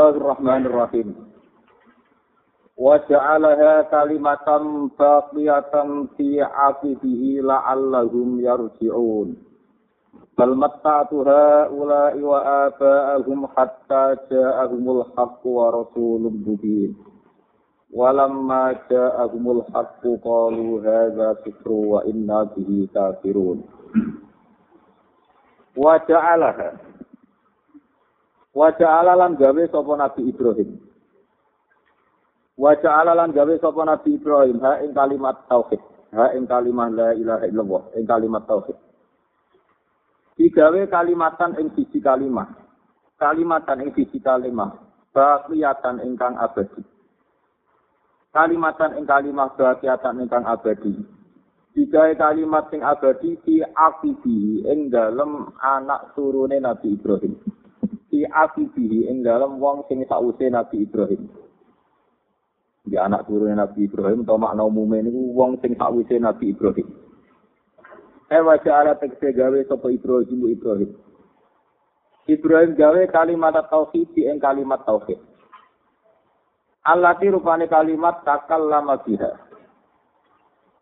Bismillahirrahmanirrahim. Wa ja'alaha kalimatan baqiyatan fi 'aqibihi la'allahum yarji'un. Bal matta'tu ha'ula'i wa aba'ahum hatta ja'ahumul haqqu wa rasulun mubin. Walamma ja'ahumul haqqu qalu hadza sikru wa inna bihi kafirun. Wa ja'alaha Wajah lan gawe sapa Nabi Ibrahim. Wajah lan gawe sapa Nabi Ibrahim ha ing kalimat tauhid. Ha ing kalimat la ilaha illallah, ing kalimat tauhid. Digawe kalimatan ing sisi kalimat. Kalimatan ing sisi kalimat. Bakiyatan ingkang abadi. Kalimatan ing kalimat bakiyatan ingkang abadi. Digawe kalimat sing abadi di akibi ing dalem anak turune Nabi Ibrahim. Fi afibihi ing dalam wong sing sause Nabi Ibrahim. Di anak turune Nabi Ibrahim to makna umume niku wong sing sause Nabi Ibrahim. Eh wajah ala tekse gawe sapa Ibrahim Ibrahim. Ibrahim gawe kalimat tauhid ing kalimat tauhid. Allah rupane kalimat takal lama biha.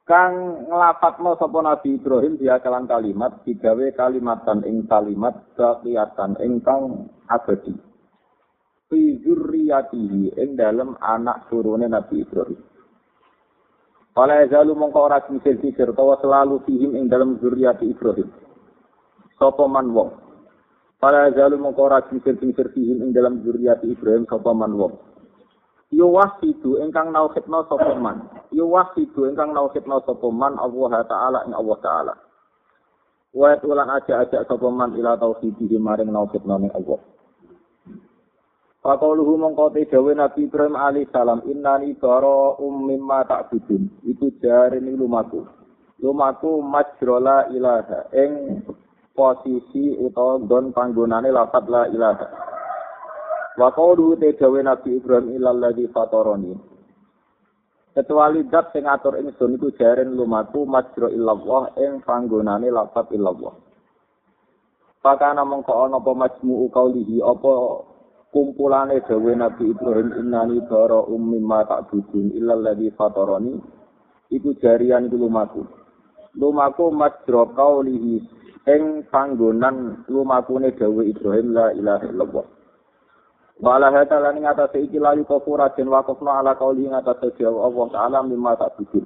Kang nglapatno sapa Nabi Ibrahim dia kelan kalimat digawe kalimatan ing kalimat kelihatan ingkang abadi. Fi zurriyatihi ing dalem anak turune Nabi Ibrahim. Fala yazalu mongko ora kisir-kisir utawa selalu fihim ing dalem zurriyati Ibrahim. Sapa man wong? Fala yazalu mongko ora kisir-kisir fihim ing dalem zurriyati Ibrahim sapa man wong Yo wasidu ingkang nauhidna sapa man. Yo wasidu ingkang nauhidna sapa man Allah taala ing Allah taala. Wa ulan aja-aja sapa man ila tauhidihi maring nauhidna ning Allah. Faqauluhu mongko te dawe Nabi Ibrahim alaihi salam innani bara ummimma ta'budun. Iku jare ning lumaku. Lumaku majrola ilaha ing posisi utawa don panggonane lafat la ilaha. Wa qawlu te dawe Nabi Ibrahim ilal ladzi fatarani. Kecuali dat sing atur ingsun iku jaren lumaku majra illallah ing panggonane lafat illallah. Pakana mongko ana apa majmu'u qaulihi apa kumpulane dawe Nabi Ibrahim innani bara ummi ma ta'budun illal ladzi fatarani iku jarian iku lumaku. Lumaku majra qaulihi ing panggonan lumakune dawe Ibrahim la ilaha illallah. Wala hata lan ing atase iki layu kufur den wakufna ala kauli ing atase jawa Allah taala mimma tak bikin.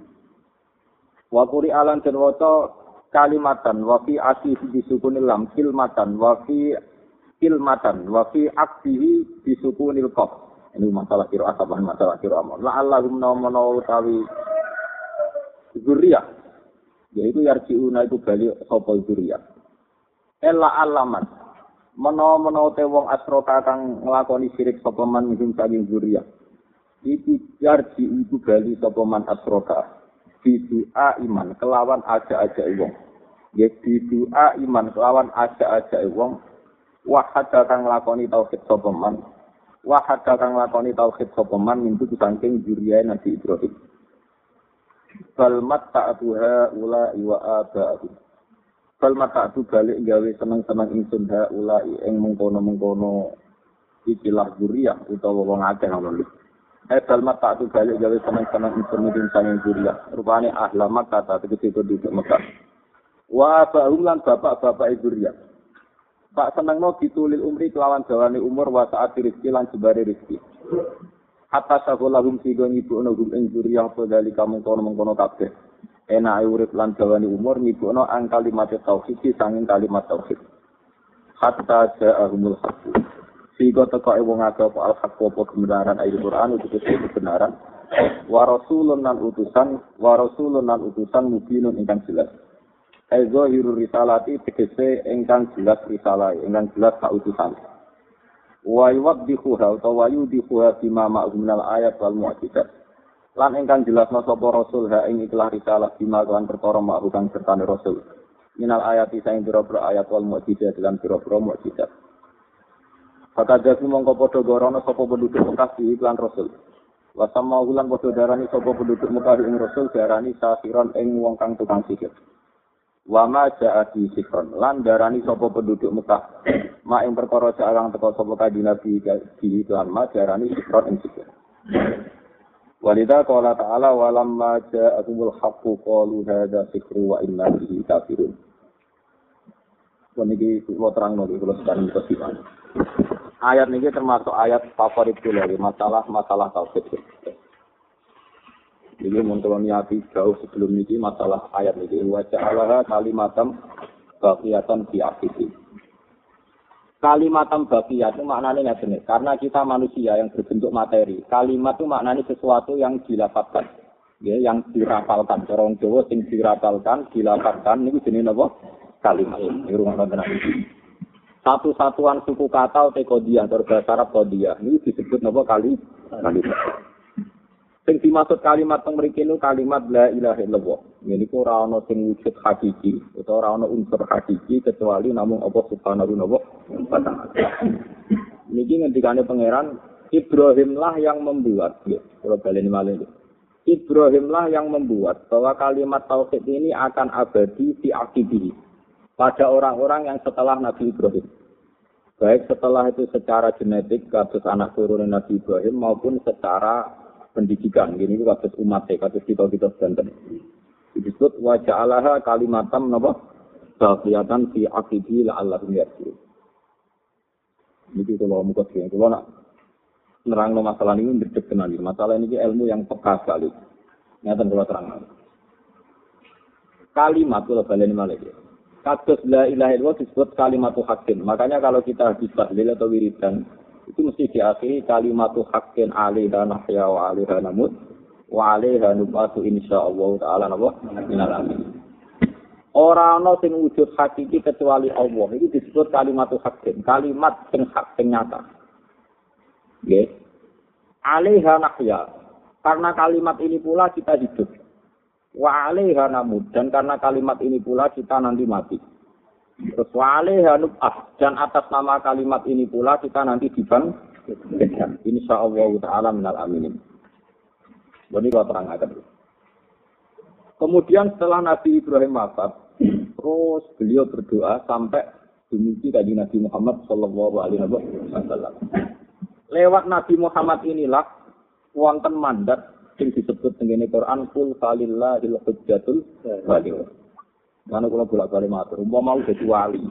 Wa alan den waca kalimatan wa fi asih disukunil lam kilmatan wa kilmatan wa fi aksihi disukunil qaf. Ini masalah kira asabah masalah kira amal. La Allahum namono utawi zuriyah. Yaitu yarjiuna itu balik sapa zuriyah. Ella alaman menawa-menawa te wong asroka kang nglakoni sirik sapa man minum saking zuriyah iku jarji iku bali sapa man asroka bidua iman kelawan aja-aja wong. Ya bidua iman kelawan aja-aja wong. Wahada kang nglakoni tauhid sapa man. Wahada kang nglakoni tauhid sapa man mintu saking zuriyah Nabi Ibrahim. Falmat ta'atuha ula iwa aba'ahum Fal mata tu balik gawe seneng-seneng ingsun ha ulai ing mengkono-mengkono ikilah zuriyah utawa wong akeh ngono lho. Eh fal mata tu balik gawe seneng-seneng ingsun ing sanging zuriyah. Rupane ahla Makkah ta tegese penduduk Mekah. Wa ba'um lan bapak-bapak zuriyah. Pak senengno ditulil umri kelawan jawane umur wa saat rezeki lan jebare rezeki. Hatta saholahum sido nyibu nugum ing zuriyah apa dari kamu kono-mengkono kabeh. Enak urip lan jawani umur nyibukno ang kalimat tauhid sanging kalimat tauhid. Hatta ja'ahumul haqq. Sehingga teko wong akeh apa al haqq apa kebenaran ayat Quran itu kebenaran. Wa rasulun lan utusan wa rasulun lan utusan mubinun ingkang jelas. Ezo hiru risalati tegese ingkang jelas risalah ingkang jelas kautusan wa yuwaddihuha utawa yudihuha bima ma'hum ayat wal mu'jizat lan ingkang jelas sapa rasul ha ing ikhlas risalah bima kan perkara makruh kang sertane rasul minal ayat isa ing pira ayat wal mukjizat lan pira-pira mukjizat Fakadha mongko padha gorono sapa penduduk Mekah di iklan Rasul. Wa sama ulan padha darani sapa penduduk Mekah ing Rasul darani safiron ing wong kang tukang sihir. Wa ma ja'ati sikron lan darani sapa penduduk Mekah. Ma ing perkara jarang teko sapa kanjeng Nabi di Tuhan ma darani sikron ing sikron. Walida qala ta'ala walamma ja'atumul haqqu qalu hadza sikru wa inna bihi kafirun. Waniki kula terangno kula sekarang kesimpulan. Ayat ini termasuk ayat favorit kula masalah masalah tauhid. Ini muncul niati jauh sebelum ini masalah ayat ini. Wajah Allah kalimatam bakiatan fi akhihi. Kalimatam bakiyat itu maknanya nggak benar. Karena kita manusia yang berbentuk materi. Kalimat itu maknanya sesuatu yang dilapatkan. Ya, yang dirapalkan. Corong Jawa yang dirapalkan, dilapatkan. Ini jenis apa? Kalimat. Ini rumah tenang. Satu-satuan suku kata atau kodiah, berbahasa Arab kodiah. Ini disebut apa kali? Kalimat. Sing dimaksud kalimat teng mriki kalimat la ilaha illallah. Ini ku ora ana sing wujud hakiki ora ana unsur hakiki kecuali namung apa subhanahu wa ta'ala. Niki ngendikane pangeran Ibrahimlah yang membuat, ya, kalau baleni malih. Ibrahimlah yang membuat bahwa kalimat tauhid ini akan abadi di akibi pada orang-orang yang setelah Nabi Ibrahim. Baik setelah itu secara genetik kasus anak turun Nabi Ibrahim maupun secara pendidikan. Gini kasus umat ya, kasus kita kita sedang Disebut wajah Allah kalimatam napa kelihatan si akibi la Allah yarji. Ini kalau muka sih, kalau nak nerang masalah ini berdek kenali. Masalah ini ilmu yang peka sekali. Nyata kalau terang. Kalimat kalau balen malah. Kasus la ilaha illallah disebut kalimat hakim. Makanya kalau kita bisa tahlil atau wiridan, itu mesti diakhiri kalimat haqqin alaiha nahya wa alaiha namut wa alaiha nubatu insyaallah taala napa minal amin Ora ana sing wujud hakiki kecuali Allah. Ini disebut kalimat haqqin, kalimat sing hak sing nyata. Nggih. Alaiha nahya. Karena kalimat ini pula kita hidup. Wa alaiha namut dan karena kalimat ini pula kita nanti mati. Terus wale hanubah dan atas nama kalimat ini pula kita nanti dibang Insya Allah Taala minal aminin. Ini kalau terang akan. Kemudian setelah Nabi Ibrahim wafat, terus beliau berdoa sampai dimiliki tadi Nabi Muhammad Shallallahu Alaihi Wasallam. Lewat Nabi Muhammad inilah wonten mandat yang disebut dengan Quran kul falillahil hujjatul baligh. Mana kalau bolak balik matur, mau mau jadi wali.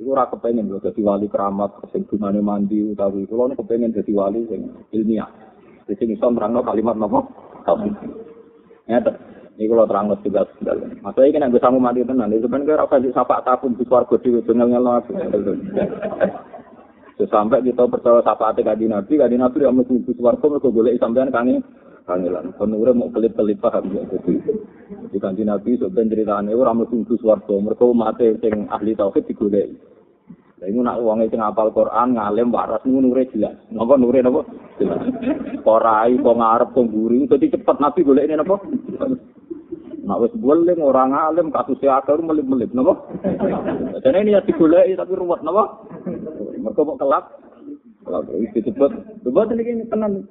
Iku ora kepengen lho jadi wali keramat sing gunane mandi utawi kula nek kepengen jadi wali sing ilmiah. Di sini iso nerangno kalimat napa? Tauhid. Ya Ini kalau terang lo juga sudah. Maksudnya ini kan samu mati tenan. Itu kan kira apa sapa takun di suarga di ujungnya ngelo aku. Sampai kita percaya sapa ate kadi nabi, kadi nabi yang mesti di suarga mereka boleh sampean kangen kangelan. Penure mau pelit-pelit paham ya. Jadi di kanji Nabi sebenarnya ceritanya orang mesti untuk suarga. Mereka mati sing ahli tauhid digoleki. Lah ini nak uangnya sing apal Quran ngalim waras ngono nure jelas. Napa nure napa? Jelas. Korai kok ngarep kok mburi dadi cepet Nabi golek ini napa? Nak wis boleh orang alim kasus akar melip-melip napa? Dan ini ya digoleki tapi ruwet napa? Mereka kok kelak. Kelak itu cepet. Coba ini tenan.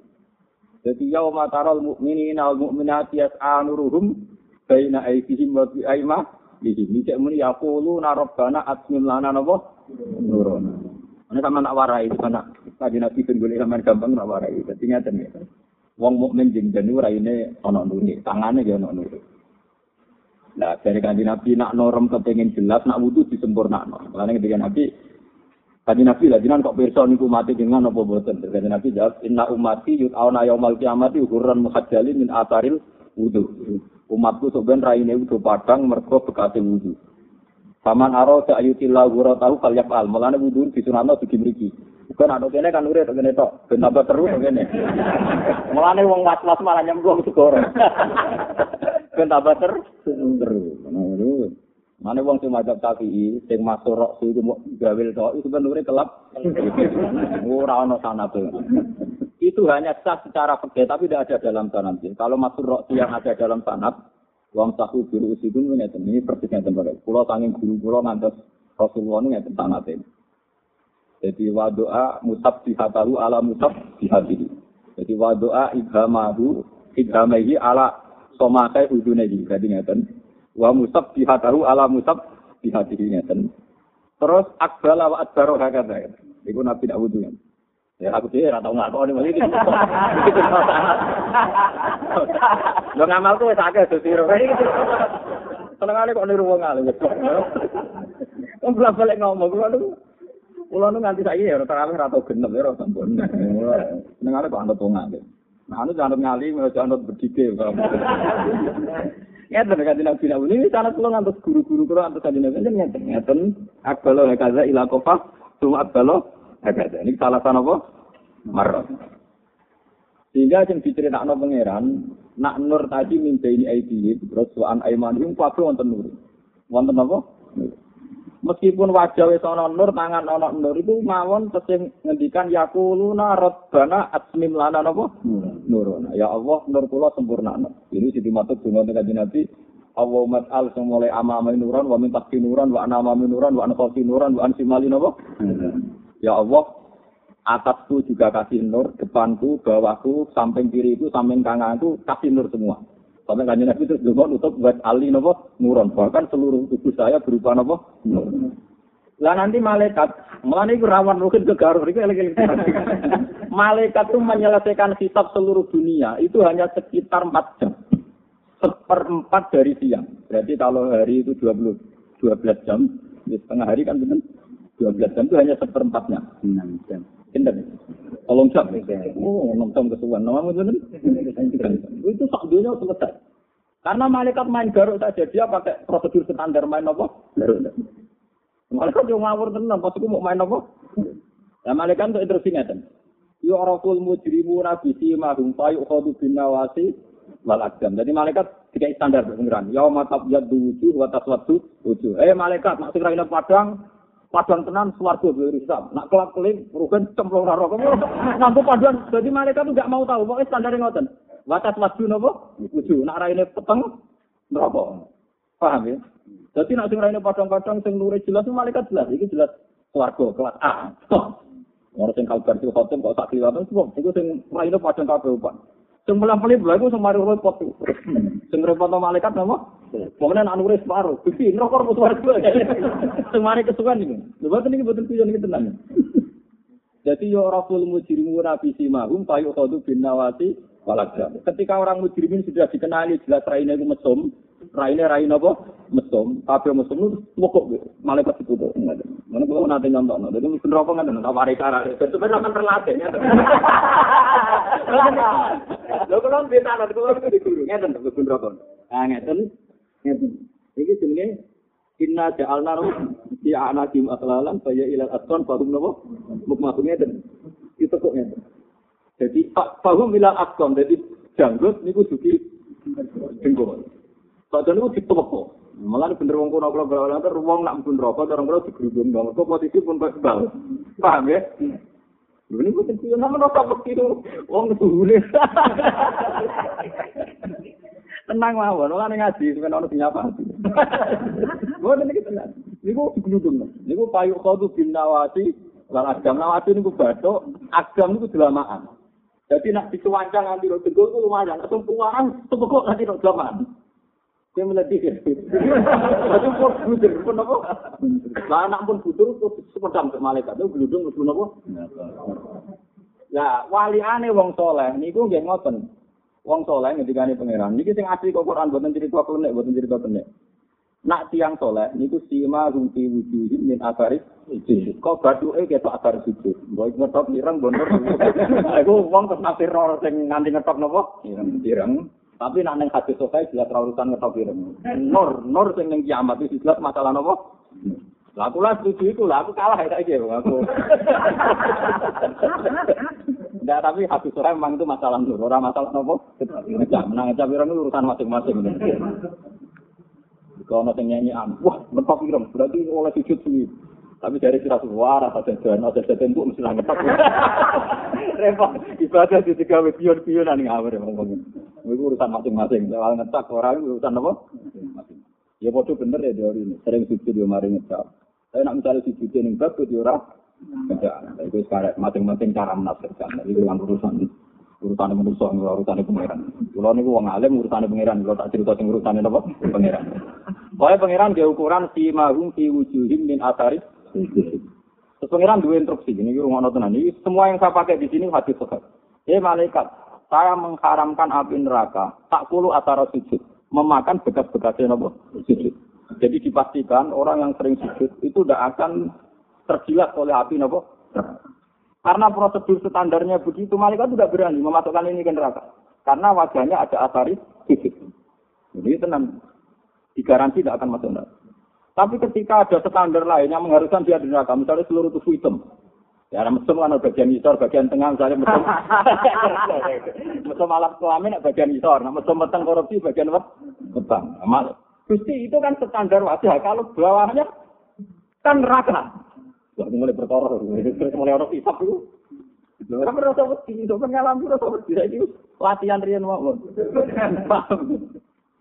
Jadi yauma taral mu'minina wal mu'minati yas'a nuruhum baina aydihim wa bi aima iki nek muni yaqulu na rabbana atmim lana napa nuruna. Ana sama nak warai kan tadi nabi ben golek sampean gampang nak warai. Dadi ngaten ya. Wong mukmin jeng jenu raine ana nuri, tangane ya ana nuri. Nah, dari kanji Nabi nak norem kepengen jelas, nak wudhu disempurnakno. Makanya ketika Nabi Kaji Nabi lah, jinan kok pirsa niku mati dengan apa boten. Kaji Nabi jawab, inna umati yut'auna yaumal kiamati ukuran muhajjalin min ataril wudu. Umatku sebenarnya raine wudu padang mergo bekate wudu. Paman aro sa ayutillah gura tahu kalyak al. Mulane wudu disunatno dugi mriki. Bukan ada kene kan urip kene tok, ben tambah terus kene. Mulane wong was-was malah nyemplung segoro. ben tambah terus. Terus. Mana wong sing mazhab Syafi'i sing masuk rok itu gawe tok itu sebenarnya kelap. Ora ono sanad. Itu hanya sah secara fikih tapi tidak ada dalam sanad. Kalau masuk rok yang ada dalam sanad, wong sahu biru usidun ngeten ini persis ngeten bae. Kula sanging guru kula ngantos Rasulullah ini ngeten sanad Jadi wa doa musab dihatahu ala musab dihatihi. Jadi wa doa ibhamahu ibhamahi ala somakai udunehi. Jadi ngeten. Wa musab bihatahu ala musab bihatihi ngeten. Terus akbala wa adbaro hakata. Iku Nabi nak wudu Ya aku sih ora tau ngakoni mesti iki. Lo ngamal tuh wis akeh dosiro. Senengane kok niru wong alim. Wong balik ngomong kulo nu kulo nu nganti saiki ya ora tarawih ora tau genep ya ora sampun. Kok anut wong alim. Nah, anu jangan ngali, jangan berdike. Ya, tenan kan nabi nabi ini cara kulo ngantos guru-guru kulo ngantos kanjeng nabi kan ngeten ngeten akbalo hakaza ila kofa cuma akbalo hakaza ini salah sana apa? Marot sehingga yang diceritakan pangeran nak nur tadi mimpi ini ID terus suan aiman itu kabeh wonten nur. Wonten apa? Meskipun wajah wis nur tangan ana nur itu mawon tesih ngendikan yaquluna rabbana atmim lana napa nuruna ya Allah nur kula sempurna ini sing dimaksud donga kanjeng Nabi Allahumma al sing amama nuran wa min nuran wa anama nuran wa anqasi nuran wa ansimali napa ya Allah atasku juga kasih nur depanku bawahku samping kiriku samping kananku kasih nur semua Sampai kanjeng Nabi terus juga nutup buat ali nopo nuron. Bahkan seluruh tubuh saya berupa nopo Lah nanti malaikat, malah ini rawan mungkin ke Garut, malaikat itu menyelesaikan kitab seluruh dunia itu hanya sekitar 4 jam. Seperempat dari siang. Berarti kalau hari itu 20, 12 jam, ya setengah hari kan benar. 12 jam itu hanya seperempatnya. 6 jam. Pinter. Tolong jam. Oh, enam jam kesuwan. Nama itu Itu sak dunia selesai. Karena malaikat main garuk saja dia pakai prosedur standar main apa? Garuk. Malaikat yang ngawur tenan, pas mau main apa? Ya malaikat untuk interview ngeten. Ya rakul mujrimu nabi simahum fayu khodu bin nawasi wal. Jadi malaikat tiga standar pengiran. Ya matab yad wujuh wa taswadu wujuh. Eh malaikat nak sing padang Padang tenan swarga Islam. Nak kelap keling rugen cemplung raro. Nampu paduan. Jadi malaikat tuh gak mau tahu. Pokoknya standar ngoten. Watas wadu nopo? Wuju. Nak raine peteng neraka. Paham ya? Jadi nak sing raine padang-padang sing nure jelas malaikat jelas. Iki jelas swarga kelas A. Orang sing kalbar itu khotim kok tak kliwatan sebab iku sing raine padang kabeh Sing mulang pelip lha iku sing mari repot. Sing repot malaikat napa? Pokoknya anak nuris separuh. Gusti, ngerokok mau suara Sing mari kesukaan ini. Lha boten iki boten kuyon iki tenan. Jadi yo raful mujrimu nabi simahum payu khadu bin nawati walakja. Ketika orang mujrimin sudah dikenali jelas raine iku mesum, raine raine apa? Mesum, kabeh mesum itu pokok malaikat itu tuh. Mana kalau nanti nyontokno. Jadi mungkin rokok kan tak mari cara. Itu kan akan terlatih ya. Lho kalau beta nanti kalau di guru ngeten mungkin rokok. Ah ngeten. Ngeten. Iki jenenge Inna ja'alna di anakim aklalan saya ilal aswan fahum nopo mukmahum ngeten. Itu kok ngeten. Jadi fahum ilal aswan jadi janggut niku suki jenggot. Padahal niku ditepok. Malah bener wong kono kula berawal antar wong nak pun rokok orang kula digerudung banget. Kok posisi pun bal. Paham ya? Lho niku sing nama rokok begitu wong suhune. Tenang mawon, ora ngaji sampeyan ono dinyapa. Mboten iki tenang. Niku digludung. Niku payu khadu bin nawati lan agam nawati niku bathuk, agam niku delamaan. Jadi nak dicuancang nanti lo tegur itu lumayan. Ketumpuan, tepuk nanti lo delamaan. Dia meledih. Itu pun budur, pun apa? Lah anak pun budur, sepedam ke malaikat. Itu geludung, itu apa? Ya, wali aneh wong soleh. Niku nggak ngoten. Wong soleh ketika ini pangeran. Niki sing asli kok Quran buatan cerita klenek, buatan cerita klenek. Nak tiang soleh, niku sima rumpi wujuhi min sujud. Kok batu eh ketok akar sujud. Boy ngetok ireng bonor. Aku wong terus nafsir ror sing nganti ngetok nopo? Ireng. Tapi nak neng hadis sokai jelas urusan ngetok ireng. Nur, nur sing neng kiamat itu jelas masalah nopo? Lah aku lah setuju itu lah, aku kalah ya saiki aku. Enggak, tapi habis sore memang itu masalah nur, orang masalah nopo. Ngecap, menang ngecap ireng itu urusan masing-masing. Kalau nanti nyanyian, wah mentok ireng, berarti oleh sujud sendiri. Tapi dari kira suara, ada jalan, ada jalan, bu, mesti ngetok. Repot, ibadah di tiga pion-pionan ngawur ya ngomongin. Itu urusan masing-masing. Kalau ngetak orang urusan apa? Ya bodoh bener ya teori ini. Sering sujud dia mari ngecap. Saya nak misalnya sujud yang bagus dia orang. Kerja. Itu sekarang masing-masing cara menafsirkan. Itu yang urusan Urusane manusa urusane pangeran. Kula niku wong alim urusane pangeran, kula tak cerita sing urusane napa? Pangeran. Pokoke pangeran dia ukuran si mahum fi wujuhim min asari. Terus pangeran dua instruksi, ini rumah tenan. Ini semua yang saya pakai di sini hadis sahih. Eh malaikat, saya mengharamkan api neraka, tak puluh atara sujud, memakan bekas-bekasnya nopo sujud. Jadi dipastikan orang yang sering sujud itu tidak akan terjilat oleh api nopo. Karena prosedur standarnya begitu, malaikat tidak berani memasukkan ini ke neraka. Karena wajahnya ada asari sujud. Jadi tenang, digaransi tidak akan masuk neraka. Tapi ketika ada standar lain yang mengharuskan dia di neraka, misalnya seluruh tubuh hitam, Ya, mesum kan bagian isor, bagian tengah misalnya mesum. mesum alat kelamin bagian isor, nah mesum meteng korupsi bagian apa? Betang. Nah, Gusti itu kan standar wajah, kalau bawahnya kan neraka. Wah, mulai terus mulai orang isap itu. Kamu rasa wedi, itu pengalaman rasa wedi, itu latihan rian mau. Paham?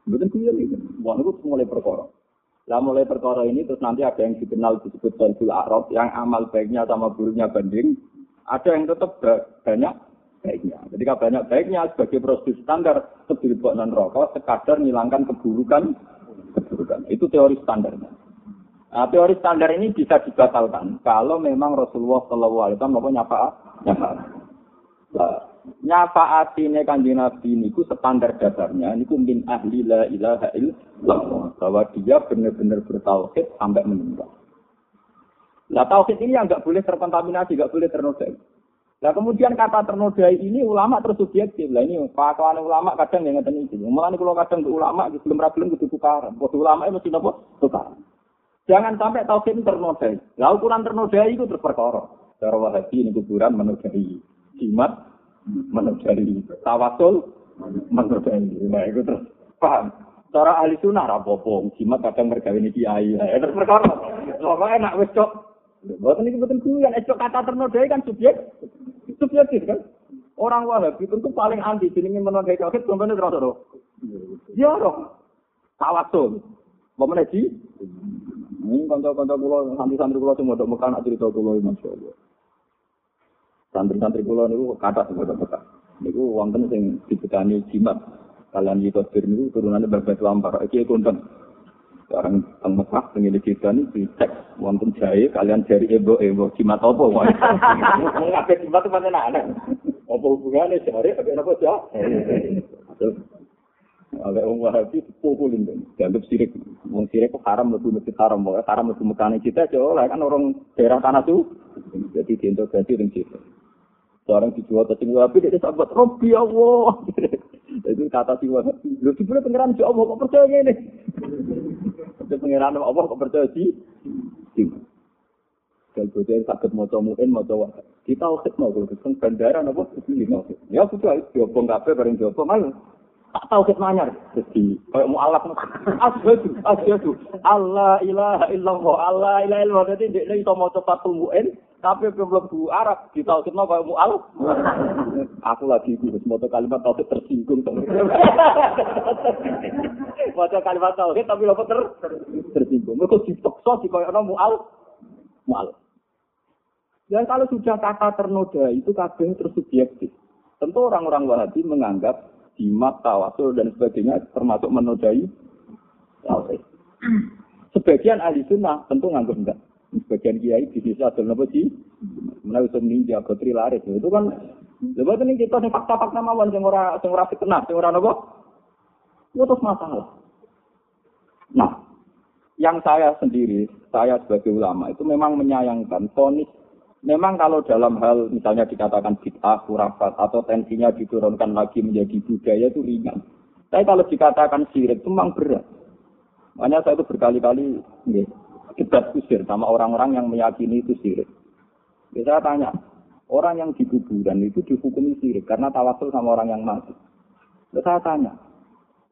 Betul kuya ini. Wah, itu mulai berkoror. Lah mulai perkara ini terus nanti ada yang dikenal disebut Tonsul Arab yang amal baiknya sama buruknya banding. Ada yang tetap banyak baiknya. Ketika banyak baiknya sebagai prosedur standar sebelum non rokok sekadar menghilangkan keburukan keburukan. Itu teori standarnya. Nah, teori standar ini bisa dibatalkan kalau memang Rasulullah Shallallahu Alaihi Wasallam mau nyapa nyapa. Nah, nyafaatine kanjeng Nabi niku standar dasarnya niku min ahli la ilaha illallah bahwa dia benar-benar bertauhid sampai meninggal. Lah tauhid ini yang nggak boleh terkontaminasi, nggak boleh ternodai. Lah kemudian kata ternodai ini ulama terus subjektif. Lah ini pakawan ulama kadang yang ngeten iki. Mulane kalau kadang ke ulama belum ra gelem kudu tukaran. Bos ulama itu mesti napa? Tukaran. Jangan sampai tauhid ternodai. Lah ukuran ternodai itu terus perkara. Cara Wahabi ini kuburan menodai. Jimat menodai tawasul menodai. Nah itu terus. Paham? Cara ahli sunnah rapopo jimat kadang mergawe ini kiai. Ya terus perkara. Pokoknya enak wis cok? Buat ini betul kuyan esok kata ternodai kan subjek. Subjektif kan? Orang wahabi tentu paling anti jenenge menodai tauhid kemudian terus ya roh tawasul. Sih? Ini kanca-kanca kula santri-santri kula sing mbok mekan cerita kula iki masyaallah. Santri-santri kula niku kathah sing mbok mekan. Niku wonten sing dibekani jimat. Kalian itu bir niku turunannya berbeda lampar. Iki konten. Sekarang teng Mekah sing iki ditani dicek wonten jahe kalian jari ebo ebo jimat apa wae. Ngapa jimat pancen anak. Apa hubungane jari apa apa ya? Oleh orang Wahabi pukulin dong, dianggap sirik. Wong sirik kok haram lebih masjid haram, pokoknya haram lebih mekanik kita, coba kan orang daerah tanah tuh, jadi diintegrasi dengan kita. Seorang dijual ke sing wahabi, dia sahabat, Robbi Allah. Itu kata si wahabi. Lu sebenarnya pengiran si Allah, kok percaya ini? Itu pengiran Allah, kok percaya si? Dan bodoh sakit mau comuin, mau coba. Kita ukit mau, kalau bandara, apa? Ya, sudah, diobong kafe, bareng diobong, malah. Tak tahu kita nanya, jadi kayak mau alat, asyhadu, asyhadu, Allah ilaha illallah, Allah ilaha illallah, jadi dia itu mau cepat tumbuhin, tapi belum bu Arab di tauhid mau kayak mual. Aku lagi itu mau kalimat tauhid tersinggung. Mau kalimat tauhid tapi lo ter tersinggung. Mereka dipaksa di kayak mual. Mual. Dan kalau sudah kata ternoda itu kadang tersubjektif. Tentu orang-orang Wahabi menganggap jimat, tawasul dan sebagainya termasuk menodai tauhid. Sebagian ahli sunnah tentu nganggap enggak. Sebagian kiai di desa ada apa sih? Mana bisa ninja gotri laris itu kan. Lepas ini kita nih fakta-fakta mawon yang ora fitnah, ora nopo. Itu masalah. Nah, yang saya sendiri, saya sebagai ulama itu memang menyayangkan fonis. Memang kalau dalam hal misalnya dikatakan bid'ah, kurafat atau tensinya diturunkan lagi menjadi budaya itu ringan. Tapi kalau dikatakan sirik itu memang berat. Makanya saya itu berkali-kali debat kusir sama orang-orang yang meyakini itu sirik. Ya, saya tanya, orang yang di kuburan itu dihukumi sirik karena tawasul sama orang yang mati. Ya, saya tanya,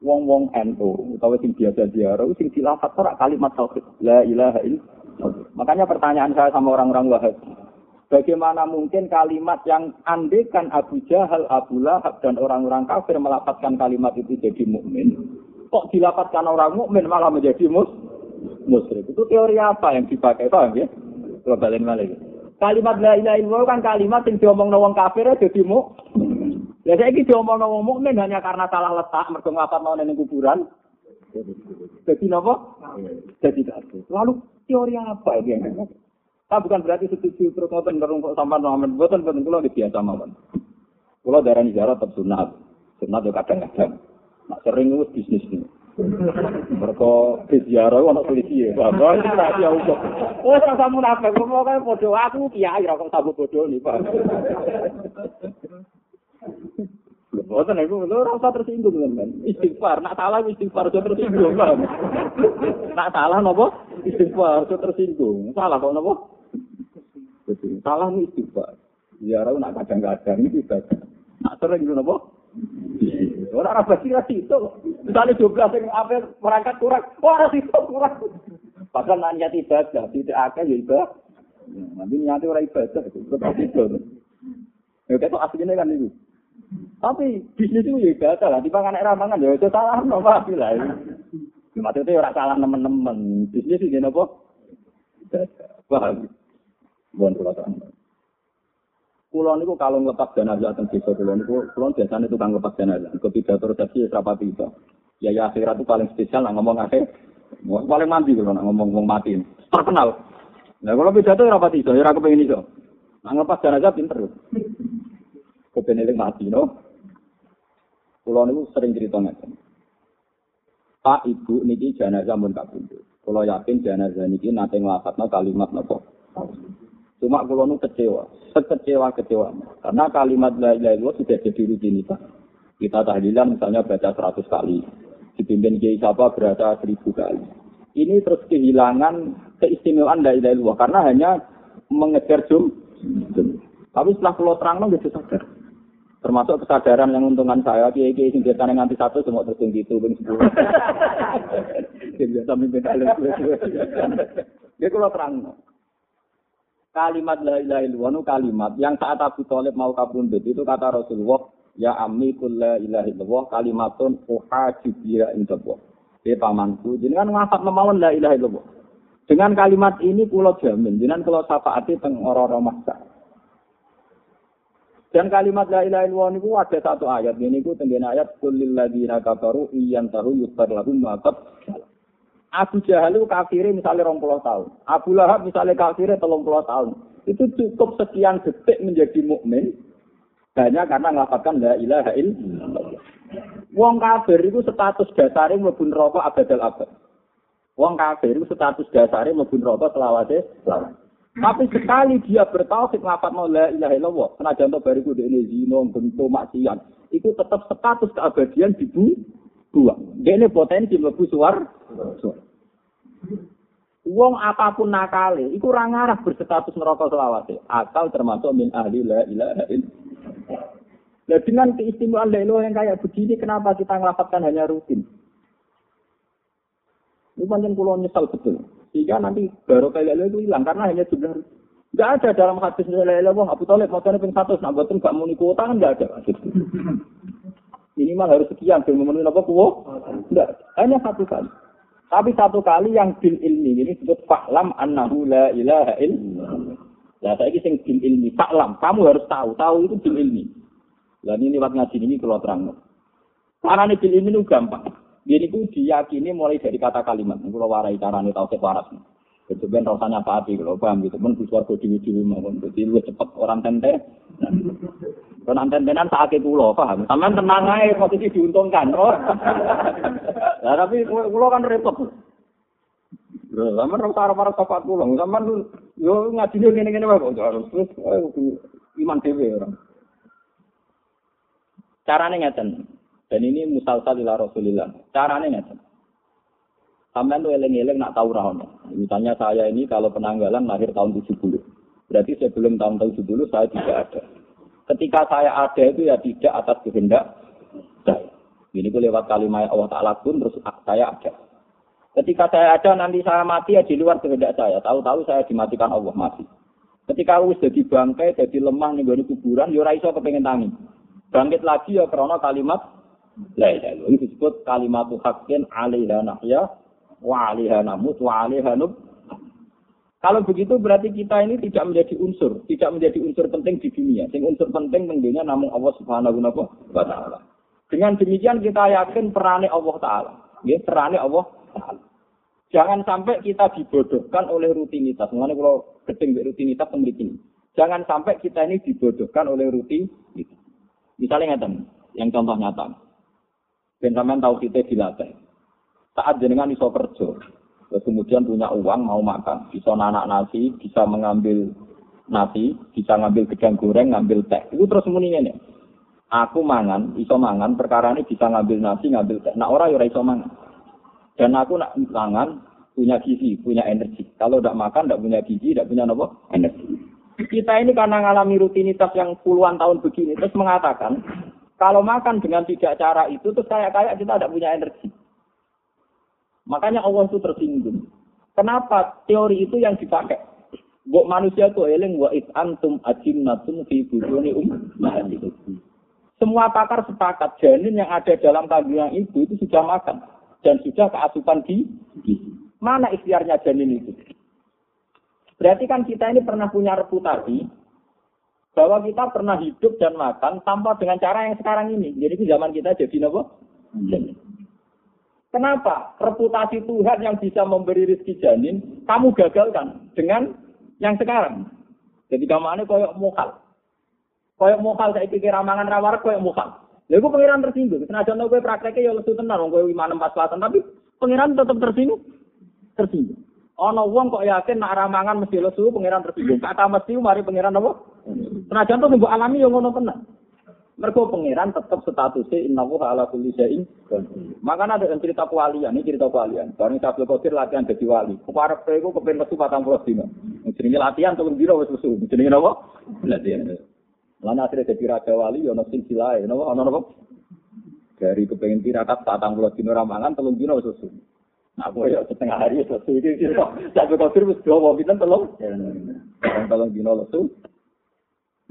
wong-wong NU atau sing biasa ziarah sing dilafat kalimat tauhid la ilaha illallah. Makanya pertanyaan saya sama orang-orang Wahabi, bagaimana mungkin kalimat yang andekan Abu Jahal, Abu Lahab dan orang-orang kafir melapatkan kalimat itu jadi mukmin, kok dilapatkan orang mukmin malah menjadi mus musyrik. Itu teori apa yang dipakai, paham ya? Coba balik balik. Kalimat la ilaha illallah kan kalimat yang diomong wong kafir jadi mu. Ya saya ini diomong ngomong mukmin hanya karena salah letak mergo mau ning kuburan. Jadi napa? Jadi kafir. Lalu teori apa ini Tapi bukan berarti setuju terus ngoten terus kok sampean ngamen. Mboten mboten kula nggih biasa mawon. Kula darani jara tetep sunat. Sunat yo kadang-kadang. Nak sering wis bisnis iki. Mereka biziara itu polisi ya. Bapak, ini berarti ya Oh, saya sama nafek. Kamu kan aku. kiai ya, kok sama bodho nih, Pak. Bosan itu, lo rasa tersinggung kan, kan? Istighfar, nak salah istighfar, saya tersinggung kan? Nak salah napa? istighfar, saya tersinggung. Salah kok napa? Betul. Salah nih istighfar. Ya ora nak kadang-kadang iki ibadah. Nak sering ngono napa? Ora ora basi ra situ. Misale 12 sing ape perangkat kurang, ora situ kurang. Padahal nak niat ibadah, tidak akeh ya ibadah. Nanti niatnya ora ibadah, tetap itu. Ya ketok aslinya kan itu. Tapi bisnis itu ya ibadah lah. Tiba anak ramangan ya itu salah no Pak lah. Maksudnya orang salah teman-teman. Bisnis itu apa? Paham? Bukan pulau terang. Pulau niku kalau ngelepas jenazah tentang desa pulau niku, pulau biasanya tukang ngelepas jenazah. Ketika resepsi serapa tiba. Ya ya akhirat itu paling spesial lah ngomong akhir. Paling mandi kalau nak ngomong ngomong mati. Terkenal. Nah kalau pidato rapat itu, ya aku pengen itu. Nah ngelepas jenazah pinter. kebeneling mati no. Kulo niku sering cerita ngeten. Pak Ibu niki jenazah mun kabundut. Kulo yakin jenazah niki nate nglafatno kalimat napa. Cuma kulo nu kecewa, sekecewa kecewa. Karena kalimat la ilaha illallah sudah jadi rutinitas. Kita tahlilan misalnya baca 100 kali. Dipimpin Kiai siapa berada 1000 kali. Ini terus kehilangan keistimewaan la ilaha illallah karena hanya mengejar jum. Tapi setelah kulo terang no gitu sadar. termasuk kesadaran yang untungan saya kiai kiai sing biasa nganti satu semua terus gitu ping sepuluh biasa mimpin alim dia kalau terang kalimat la ilaha illallah kalimat. Yang saat Abu Thalib mau kabundut itu kata Rasulullah ya ammi kul la ilaha illallah kalimatun uhaju biha indallah dia pamanku jenengan ngafat memawon la ilaha illallah. Dengan kalimat ini pulau jamin jenengan kalau syafaati teng orang-orang maksa Dan kalimat la ilaha illallah niku ada satu ayat. Ini ku tenggen ayat kulil ladzina kafaru iyan tahu yusbar lahum ma Abu Jahal itu kafirnya misalnya 20 tahun. Abu Lahab misalnya kafirnya 30 tahun. Itu cukup sekian detik menjadi mukmin hanya karena mengatakan la ilaha illallah. Wong kafir itu status dasarnya mlebu neraka abadal abad. Wong kafir itu status dasarnya mlebu neraka selawase selawase. Tapi sekali dia bertauhid mau la ilaha illallah, senajan to bariku ini zino bentuk maksiat, itu tetap status keabadian dua. Ini potensi mlebu suar. Wong apa pun nakale, iku ora ngarah berstatus neraka selawase, atau termasuk min ahli la ilaha illallah. Nah, dengan keistimewaan la yang kayak begini, kenapa kita ngelafatkan hanya rutin? Ini panjang pulau nyesal betul. Sehingga nanti baru kayak itu hilang karena hanya jumlah Enggak ada dalam hadis ilaha wah Abu Thalib motornya ping 100 nah boten gak muni kuota kan enggak ada. Minimal harus sekian belum memenuhi apa kuwo? Enggak, hanya satu kali. Tapi satu kali yang bil ilmi ini disebut fa'lam annahu la ilaha illallah. Lah saiki sing bil ilmi fa'lam, kamu harus tahu, tahu itu bil ilmi. Lah ini lewat ngaji ini kalau terang. Karena bil ilmi itu gampang. Ini ku diyakini mulai dari kata kalimat. Kalau warai carane tau waras. Kemudian rasanya pati kalau paham gitu. Pun bisa kok dewi dewi mawon. Jadi lu cepet orang tente. Kan tentenan sakit pulau paham. Sampai tenang aja posisi diuntungkan. Oh. nah, tapi pulau kan repot. Orang taruh para sopat pulau. Zaman lu yo ngaji dia gini gini wae harus terus iman dewi orang. Caranya ngeten. Dan ini musalsal ila Rasulillah. Caranya nggak Sampai tuh eleng-eleng nak tahu rahon. Misalnya saya ini kalau penanggalan lahir tahun 70. Berarti sebelum tahun 70 saya tidak ada. Ketika saya ada itu ya tidak atas kehendak saya. Ini gue lewat kalimat Allah Ta'ala pun terus saya ada. Ketika saya ada nanti saya mati ya di luar kehendak saya. Tahu-tahu saya dimatikan Allah mati. Ketika aku jadi bangkai, jadi lemah nih gue kuburan, yo raiso kepengen tangi. Bangkit lagi ya karena kalimat La. Ini disebut kalimat haqqin alaiha nahya wa alaiha namut wa. Kalau begitu berarti kita ini tidak menjadi unsur, tidak menjadi unsur penting di dunia. Sing unsur penting tentunya namun Allah Subhanahu wa taala. Dengan demikian kita yakin perannya Allah taala. Ya, perannya Allah taala. Jangan sampai kita dibodohkan oleh rutinitas. Mengenai kalau gedeng rutinitas memiliki. Jangan sampai kita ini dibodohkan oleh rutinitas. Misalnya ngeten, yang contoh nyata. Ben tahu kita dilatih. Saat jenengan iso kerja, terus kemudian punya uang mau makan, bisa nanak nasi, bisa mengambil nasi, bisa ngambil gedang goreng, ngambil teh. Itu terus semuanya nih. Aku mangan, iso mangan, perkara ini bisa ngambil nasi, ngambil teh. Nah orang ya iso mangan. Dan aku nak mangan, punya gizi, punya energi. Kalau tidak makan, tidak punya gizi, tidak punya apa? Energi. Kita ini karena mengalami rutinitas yang puluhan tahun begini, terus mengatakan, kalau makan dengan tidak cara itu, terus kayak kayak kita tidak punya energi. Makanya Allah itu tersinggung. Kenapa teori itu yang dipakai? Buk manusia itu eling wa it antum ajimnatun fi bujuni um Semua pakar sepakat janin yang ada dalam kandungan ibu itu sudah makan dan sudah keasupan di Mana ikhtiarnya janin itu? Berarti kan kita ini pernah punya reputasi bahwa kita pernah hidup dan makan tanpa dengan cara yang sekarang ini. Jadi zaman kita jadi apa? Kenapa? Reputasi Tuhan yang bisa memberi rezeki janin, kamu gagalkan dengan yang sekarang. Jadi ini koyok mokal. Koyok mokal saya pikir ramangan rawar koyok mokal. Lalu gue pengiran tersinggung. Senajan gue prakteknya ya lesu tenar, gue lima enam pas tapi pengiran tetap tersinggung. Tersinggung. Ono wong kok yakin nak ramangan mesti lesu pangeran tersinggung. Kata mesti mari pangeran apa? Senajan to mbok alami yo ngono tenan. Mergo pangeran tetap statusnya inna wa ala kulli syai'in Makanya ada yang cerita kewalian, ini cerita kewalian. Barang Abdul Qadir latihan jadi wali. Keparep iku kepen lesu 40 dina. Jenenge latihan telung dina wis lesu. Jenenge napa? Latihan. Lan akhirnya jadi raja wali yo ono silsilah, napa ono napa? Dari kepengen tirakat 40 dina ramangan telung dina wis lesu. Nah, aku ya setengah hari itu iki iki kok sampe kok terus dua pinten telung. Telung dino lesu.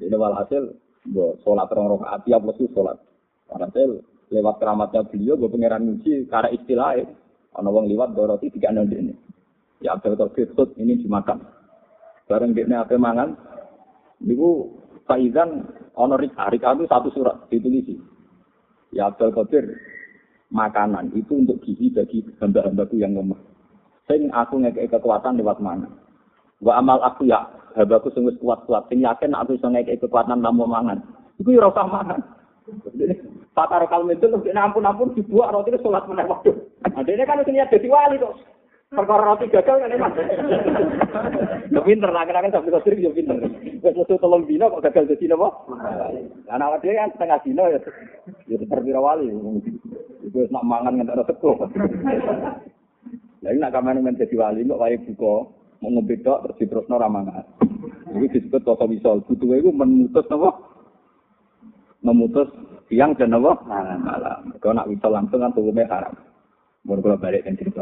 Ini walhasil sholat rong rakaat tiap lesu sholat. Walhasil lewat keramatnya beliau gue pangeran muji karena istilahnya ana wong liwat doroti tiga nol ini. Ya Abdul Qadir ini dimakan. Bareng dia apa mangan. Niku Faizan ana rika, rika itu satu surat ditulisi. Ya Abdul Qadir makanan itu untuk gizi bagi hamba-hambaku yang lemah. Sing aku ngekei kekuatan lewat mana? Wa amal aku ya hambaku sing wis kuat-kuat. Sing yakin aku iso ngekei kekuatan tanpa mangan. Iku ya ora mangan. Pakar kalem itu lebih ampun-ampun dibuat roti itu sholat meneh waktu. Ini kan niat jadi wali kok. Perkara roti gagal kan emang. Ya pinter lah, kan sampai kau sering ya pinter. Wes metu tolong dino kok gagal jadi apa? Anak dia kan setengah dino ya. Ya tetap wali. Itu nak mangan nggak ada teko. Lalu nak kamar men jadi wali kok wae buka mau ngebedok terus diterusno ra mangan. Iki disebut kota misal. Butuh itu memutus apa? Memutus siang dan apa? Malam. Kalau nak bisa langsung kan tubuhnya haram. Mau kalau balik dan cerita.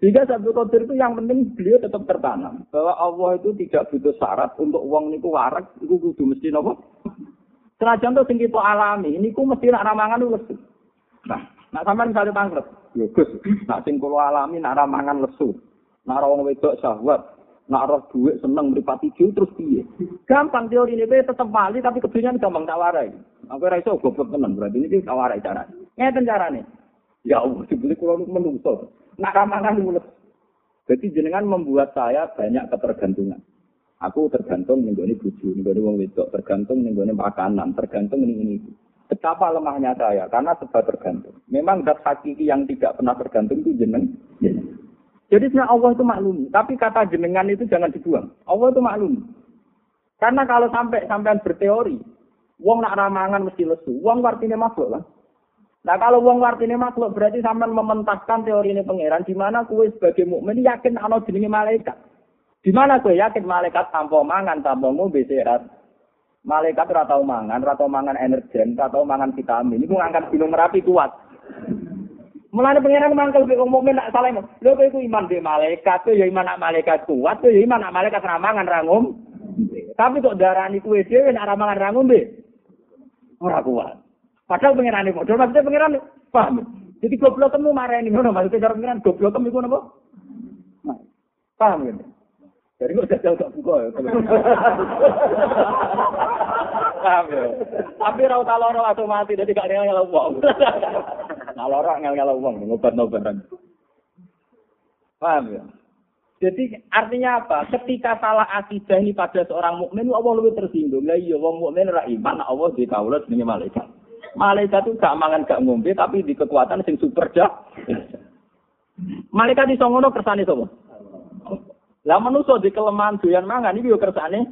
Sehingga satu Qadir itu yang penting beliau tetap tertanam. Bahwa Allah itu tidak butuh syarat untuk uang niku warak, itu kudu mesti nopo. Senajan tuh tinggi alami, ini ku mesti nak ramangan lesu. Nah, Nak sampean misalnya pangkrut, ya Gus, nak sing alami nak ramangan lesu. Nak wedok syahwat, nak roh duit seneng mripati jil terus piye? Gampang teori ini tetep wali tapi kedunya gampang tak warai. Aku ora iso goblok tenan berarti ini tak warai cara. Ngeten carane. Ya Allah, dibeli kula menungso. Nak ramangan mulus. Jadi jenengan membuat saya banyak ketergantungan. Aku tergantung ning gone bojo, ning gone wong wedok, tergantung ning gone makanan, tergantung ning ini. Betapa lemahnya saya, karena sebab tergantung. Memang zat hakiki yang tidak pernah tergantung itu jeneng. Jadi sebenarnya Allah itu maklum. Tapi kata jenengan itu jangan dibuang. Allah itu maklum. Karena kalau sampai sampean berteori, wong nak ramangan mesti lesu. Wong artinya makhluk lah. Nah kalau wong artinya makhluk berarti sampean mementaskan teori ini pangeran di mana kue sebagai mukmin yakin ana jenenge malaikat. Di mana kue yakin malaikat tanpa mangan, tanpa ngombe sehat. Malaikat ora tau mangan, ora tau mangan energen, ora tau mangan vitamin. Iku ngangkat gunung Merapi kuat. Mulane pengiran mangkel be wong mukmin nak salah. Lho kowe iku iman be malaikat, ya iman nak malaikat kuat, ya iman nak malaikat ra mangan ra Tapi kok darani kuwe dhewe nak ra mangan ra ngombe. Ora kuat. Padahal pengiran padha maksudnya pengiran paham. Jadi goblok temu marani ngono maksudnya cara pengiran goblok temu iku napa? Paham ya? Jadi kok jajal gak buka ya. Paham ya? Tapi ra utah loro atau mati jadi gak ngel wong. Loro ngel-ngel wong ngobat-ngobatan. Paham ya? Jadi artinya apa? Ketika salah akidah ini pada seorang mukmin, Allah lebih tersinggung. Lah iya, wong mukmin ra iman, Allah di kaulah jenenge malaikat. Malaikat itu gak mangan gak ngombe, tapi di kekuatan sing super dah. Malaikat di songono kersane sapa? Lah manusa di kelemahan doyan mangan iki yo kersane.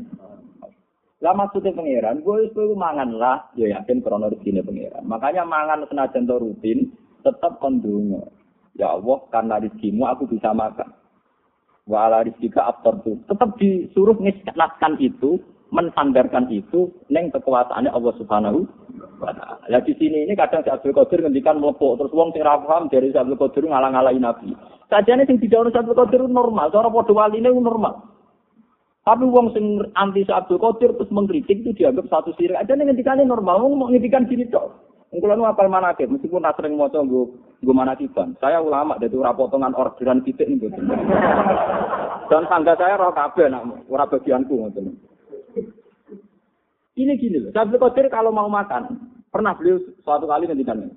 Lah maksudnya pangeran, gue wis kowe mangan lah, ya yakin krana rezekine pangeran. Makanya mangan senajan to rutin, tetap kondungo. Ya Allah, karena rezekimu aku bisa makan. Wa ala rizkika tuh. Tetap disuruh ngislatkan itu, mensandarkan itu neng kekuasaannya Allah Subhanahu wa. Lah di sini ini kadang si Abdul Qadir ngendikan mlepuk terus wong sing paham dari si Abdul Qadir ngalang-alangi Nabi. Sajane sing didhawuhi Abdul Qadir normal, cara padha waline normal. Tapi wong sing anti Abdul Qadir terus mengkritik itu dianggap satu sirik. Aja nih ngendikane normal, wong mau ngendikan gini tok. Nu apal manakib, meskipun tak sering maca nggo nggo manakiban. Saya ulama dari ora potongan orderan titik nih Dan tangga saya roh kabeh nak ora bagianku ngoten. Ini gini loh, Abdul Qadir kalau mau makan, pernah beliau suatu kali ngendikan,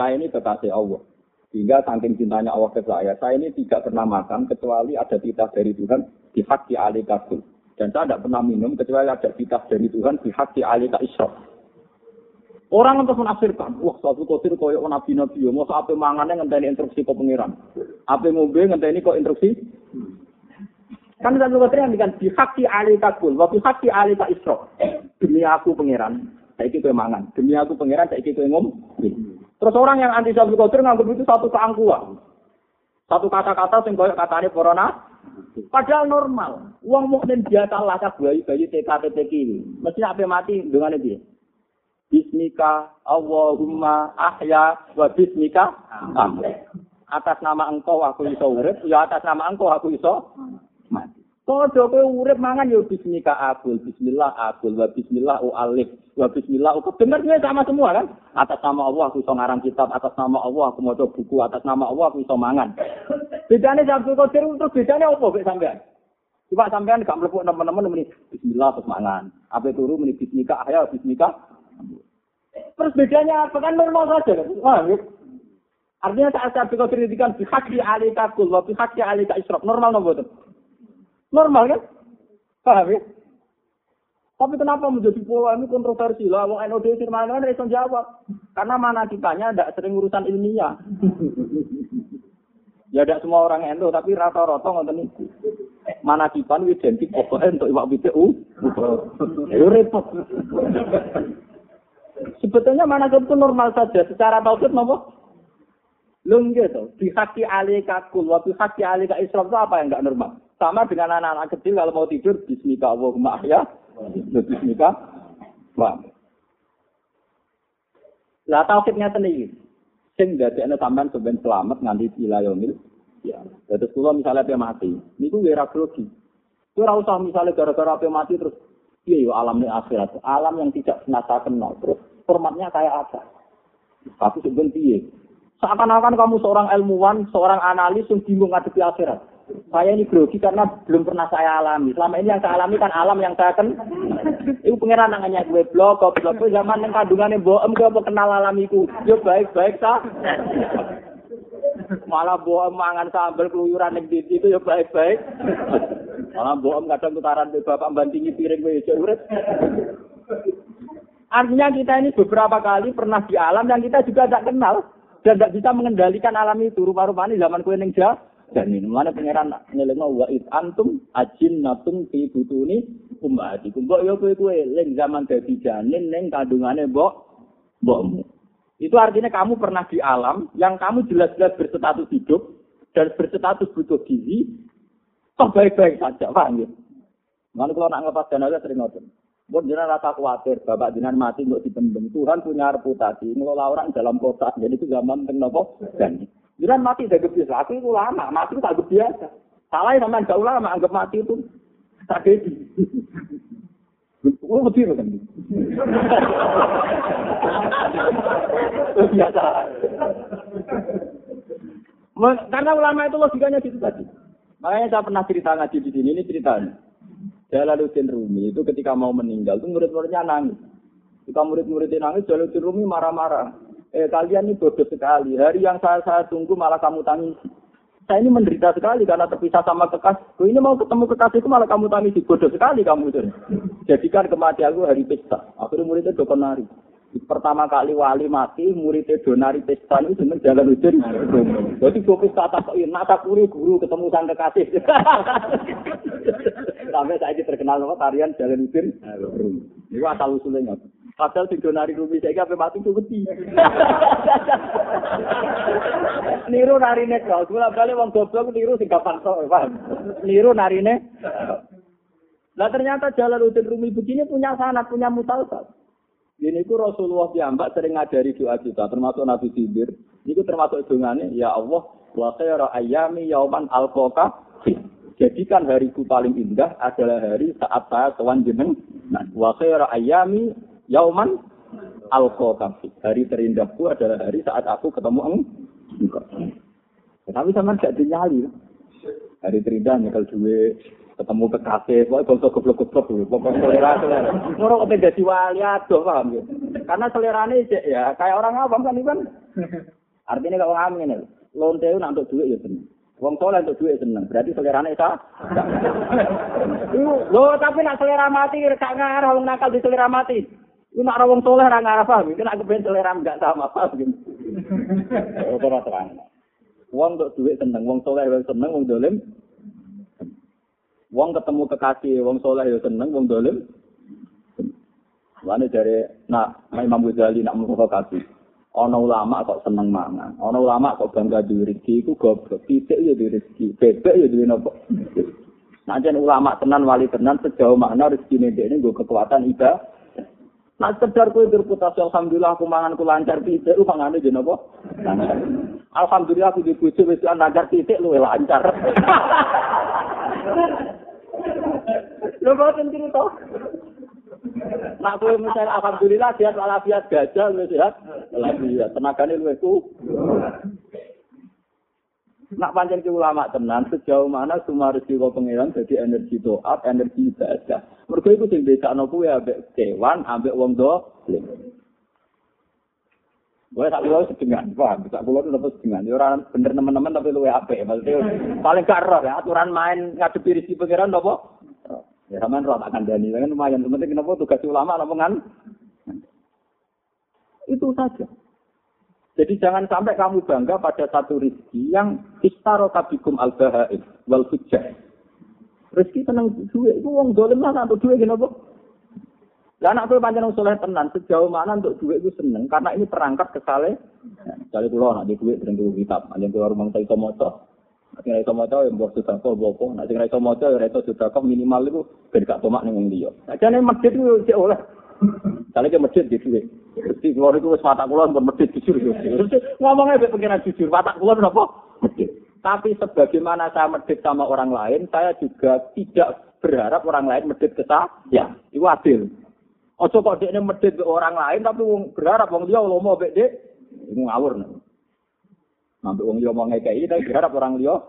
saya ini kekasih Allah. Sehingga saking cintanya Allah ke saya, saya ini tidak pernah makan kecuali ada titah dari Tuhan di di alikatul. Dan saya tidak pernah minum kecuali ada titah dari Tuhan di di alika israf. Orang untuk menafsirkan, wah satu kotir koyo nabi nabi, mau apa mangannya ngenteni instruksi kok pengiran, apa ngombe ngenteni kok instruksi. Kan satu kotir yang dikatakan bihaki alika kul, wa bihaki alika isro. Demi aku pengiran, saya ikut mangan. Demi aku pengiran, saya ikut ngom. Terus orang yang anti satu kotir nganggap itu satu keangkuhan. Satu kata-kata sing koyo katanya corona. Padahal normal. Uang mukmin biasa lah bayi bayi TKTP kiri. Mestinya apa mati dengan dia. Bismika Allahumma ahya wa bismika amri. Atas nama engkau aku iso urip, ya atas nama engkau aku iso mati. Padha kowe urip mangan ya bismika akul, bismillah akul, wa bismillah alif, wa bismillah aku dengarnya sama semua kan? Atas nama Allah aku iso ngarang kitab, atas nama Allah aku maca buku, atas nama Allah aku iso mangan. Bedane Sabtu Qadir terus bedane apa mek sampean? Coba sampean gak mlebu teman-teman muni bismillah terus mangan. Apa turu muni bismika ahya bismika Terus bedanya apa kan normal saja kan? Ya. Artinya saat saya bikau kritikan bihaki alika kul, wa bihaki alika israf. Normal nopo? Normal kan? Paham ya? Tapi kenapa menjadi ini kontroversi lah? Wong NOD firman kan reson jawab. Karena mana kitanya tidak sering urusan ilmiah. ya tidak semua orang endo, tapi rata-rata ngonten itu. Mana kipan identik pokoknya untuk iwak bidek u. Ya repot. Sebetulnya mana itu normal saja. Secara tauhid nopo? Lung gitu. Bihaki alika kul, wa bihaki alika israf itu apa yang enggak normal? Sama dengan anak-anak kecil kalau mau tidur, bismika Allahumma ya. Bismika. Wah. Lah tauhidnya sendiri. Sing dadekne sampean sampean selamat nganti ilayomil. Ya. Terus kalau misalnya dia mati, ini tuh gara grogi. Itu usah misalnya gara-gara dia mati terus, iya yo alamnya akhirat, alam yang tidak pernah saya kenal terus formatnya kayak apa. Tapi sebenarnya Seakan-akan kamu seorang ilmuwan, seorang analis yang bingung ngadepi akhirat. Saya ini grogi karena belum pernah saya alami. Selama ini yang saya alami kan alam yang saya kan. Itu pengiran namanya gue blog, blog gue zaman yang kandungannya boem gue mau kenal alamiku. Yo baik baik sah. Malah boem mangan sambal keluyuran yang itu ya baik baik. Malah boem kadang tutaran bapak bantingi piring gue ya urip. Artinya kita ini beberapa kali pernah di alam yang kita juga tidak kenal dan tidak bisa mengendalikan alam itu. Rupa-rupanya zaman kue neng dan ini mana pangeran ngeleng wa it antum ajin natum fi butuni ummati. Mbok yo kue kue leng zaman dadi janin neng kandungane mbok mbokmu. Itu artinya kamu pernah di alam yang kamu jelas-jelas berstatus hidup dan berstatus butuh gizi, toh baik-baik saja, paham ya? Mana kalau nak ngelepas dana sering ngotot. Buat jangan rasa khawatir, bapak jangan mati untuk dipendem. Tuhan punya reputasi, ngelola orang dalam kota. Jadi itu zaman tengnopo dan jangan mati dari biasa. Aku itu lama, mati itu tak biasa. Salah yang namanya jauh lama, anggap mati itu tragedi. Oh, betul kan? Biasa. Karena ulama itu logikanya gitu tadi. Makanya saya pernah cerita ngaji di sini, ini ceritanya. Jalaluddin Rumi itu ketika mau meninggal itu murid-muridnya nangis. Ketika murid-muridnya nangis, Jalaluddin Rumi marah-marah. Eh kalian ini bodoh sekali. Hari yang saya saya tunggu malah kamu tangisi. Saya ini menderita sekali karena terpisah sama kekasihku. Ini mau ketemu kekasihku malah kamu tangisi. Bodoh sekali kamu itu. Jadikan kematianku hari pesta. Akhirnya muridnya dokter nari. Pertama kali wali mati, muridnya donari pesta itu jeneng jalan ujian. Jadi gue pesta tak kok nata kuri guru ketemu sang kekasih. Sampai saya ini terkenal sama tarian jalan ujian. Ini asal usulnya. Padahal sing donari rumi saya apa mati tuh beti. niru narine kau, gue balik wong goblok niru sing gampang paham? Niru narine. Lah ternyata jalan ujian rumi begini punya sanat, punya mutalsat. Ini ku Rasulullah piyambak sering ngajari doa kita, termasuk Nabi Khidir. Ini termasuk dongane, ya Allah, wa khaira ayami yauman alqaka Jadikan hariku paling indah adalah hari saat saya kewan jeneng. Nah, wa khaira ayami yauman alqaka Hari terindahku adalah hari saat aku ketemu engkau. Tapi sama gak dinyali. Hari terindah nyekel duit, ketemu kekasih, pokoknya bangsa goblok-goblok dulu, pokoknya selera selera. Ngurung kok jadi wali aduh paham ya? Karena selera ini ya kayak orang awam kan kan. Artinya kalau ngamen ini, lonte itu untuk duit ya seneng. Wong soleh untuk duit seneng, berarti selera ini sah. Lo tapi nak selera mati, gak ngarah, nakal di selera mati. Lu nak wong soleh ra ngarah paham, kena kepen selera enggak sama paham. Ora terang. Wong untuk duit seneng, wong soleh seneng, wong dolim Wong ketemu kekasih, wong soleh ya seneng, wong dolim. Wane dari nak Imam Ghazali nak mau kekasih. Ono ulama kok seneng mangan, ono ulama kok bangga di rezeki iku goblok. Titik ya di rezeki, bebek ya di nopo. Nah, ulama tenan wali tenan sejauh mana rezeki ini gue kekuatan ibadah. Nah, sekedar kue berputasi, Alhamdulillah aku mangan ku lancar titik, lu mangane jen apa? Alhamdulillah aku dibujuk, wis lancar titik, lu lancar. Lho boten cerita. Nak kowe misalnya alhamdulillah sehat walafiat gajah lu sehat walafiat tenagane luwih ku. Nak pancen ki ulama tenan sejauh mana semua rezeki kok pengiran jadi energi doa, energi ibadah. Mergo iku sing bedakno kuwi ambek kewan, ambek wong dolim. Gue tak pulau sedengan, paham? Tak pulau itu dapat sedengan. Ya orang bener teman-teman tapi lu apa? Maksudnya paling gak roh ya aturan main ngadepi rezeki pengiran apa? Ya sama roh tak kandani. Kan lumayan. Penting kenapa tugas ulama apa kan? Itu saja. Jadi jangan sampai kamu bangga pada satu rezeki yang istaro kabikum al bahaim wal hujjah. Rezeki tenang duit itu wong dolim lah untuk duit kenapa? Lah anak kowe pancen soleh tenan, sejauh mana untuk duit itu seneng karena ini perangkat kesale. Kali kula anak di duit sering kulo kitab, yang keluar rumah iso maca. Nek ora iso maca ya mbok sudah kok apa. Nek sing ora iso maca ya iso sudah minimal itu ben gak tomak ning wong liya. Ajane masjid itu sik oleh. Kali ke masjid di duit. Mesti keluar itu wis watak kula pun masjid jujur. Ngomongnya mek pengiran jujur, watak kula napa? Masjid. Tapi sebagaimana saya medit sama orang lain, saya juga tidak berharap orang lain medit ke saya. Ya, itu adil. Ojo kok dekne medhit ke orang lain tapi berharap liya lomo mek dek iku ngawur. Sampai wong liya mau ngekei tapi berharap orang liya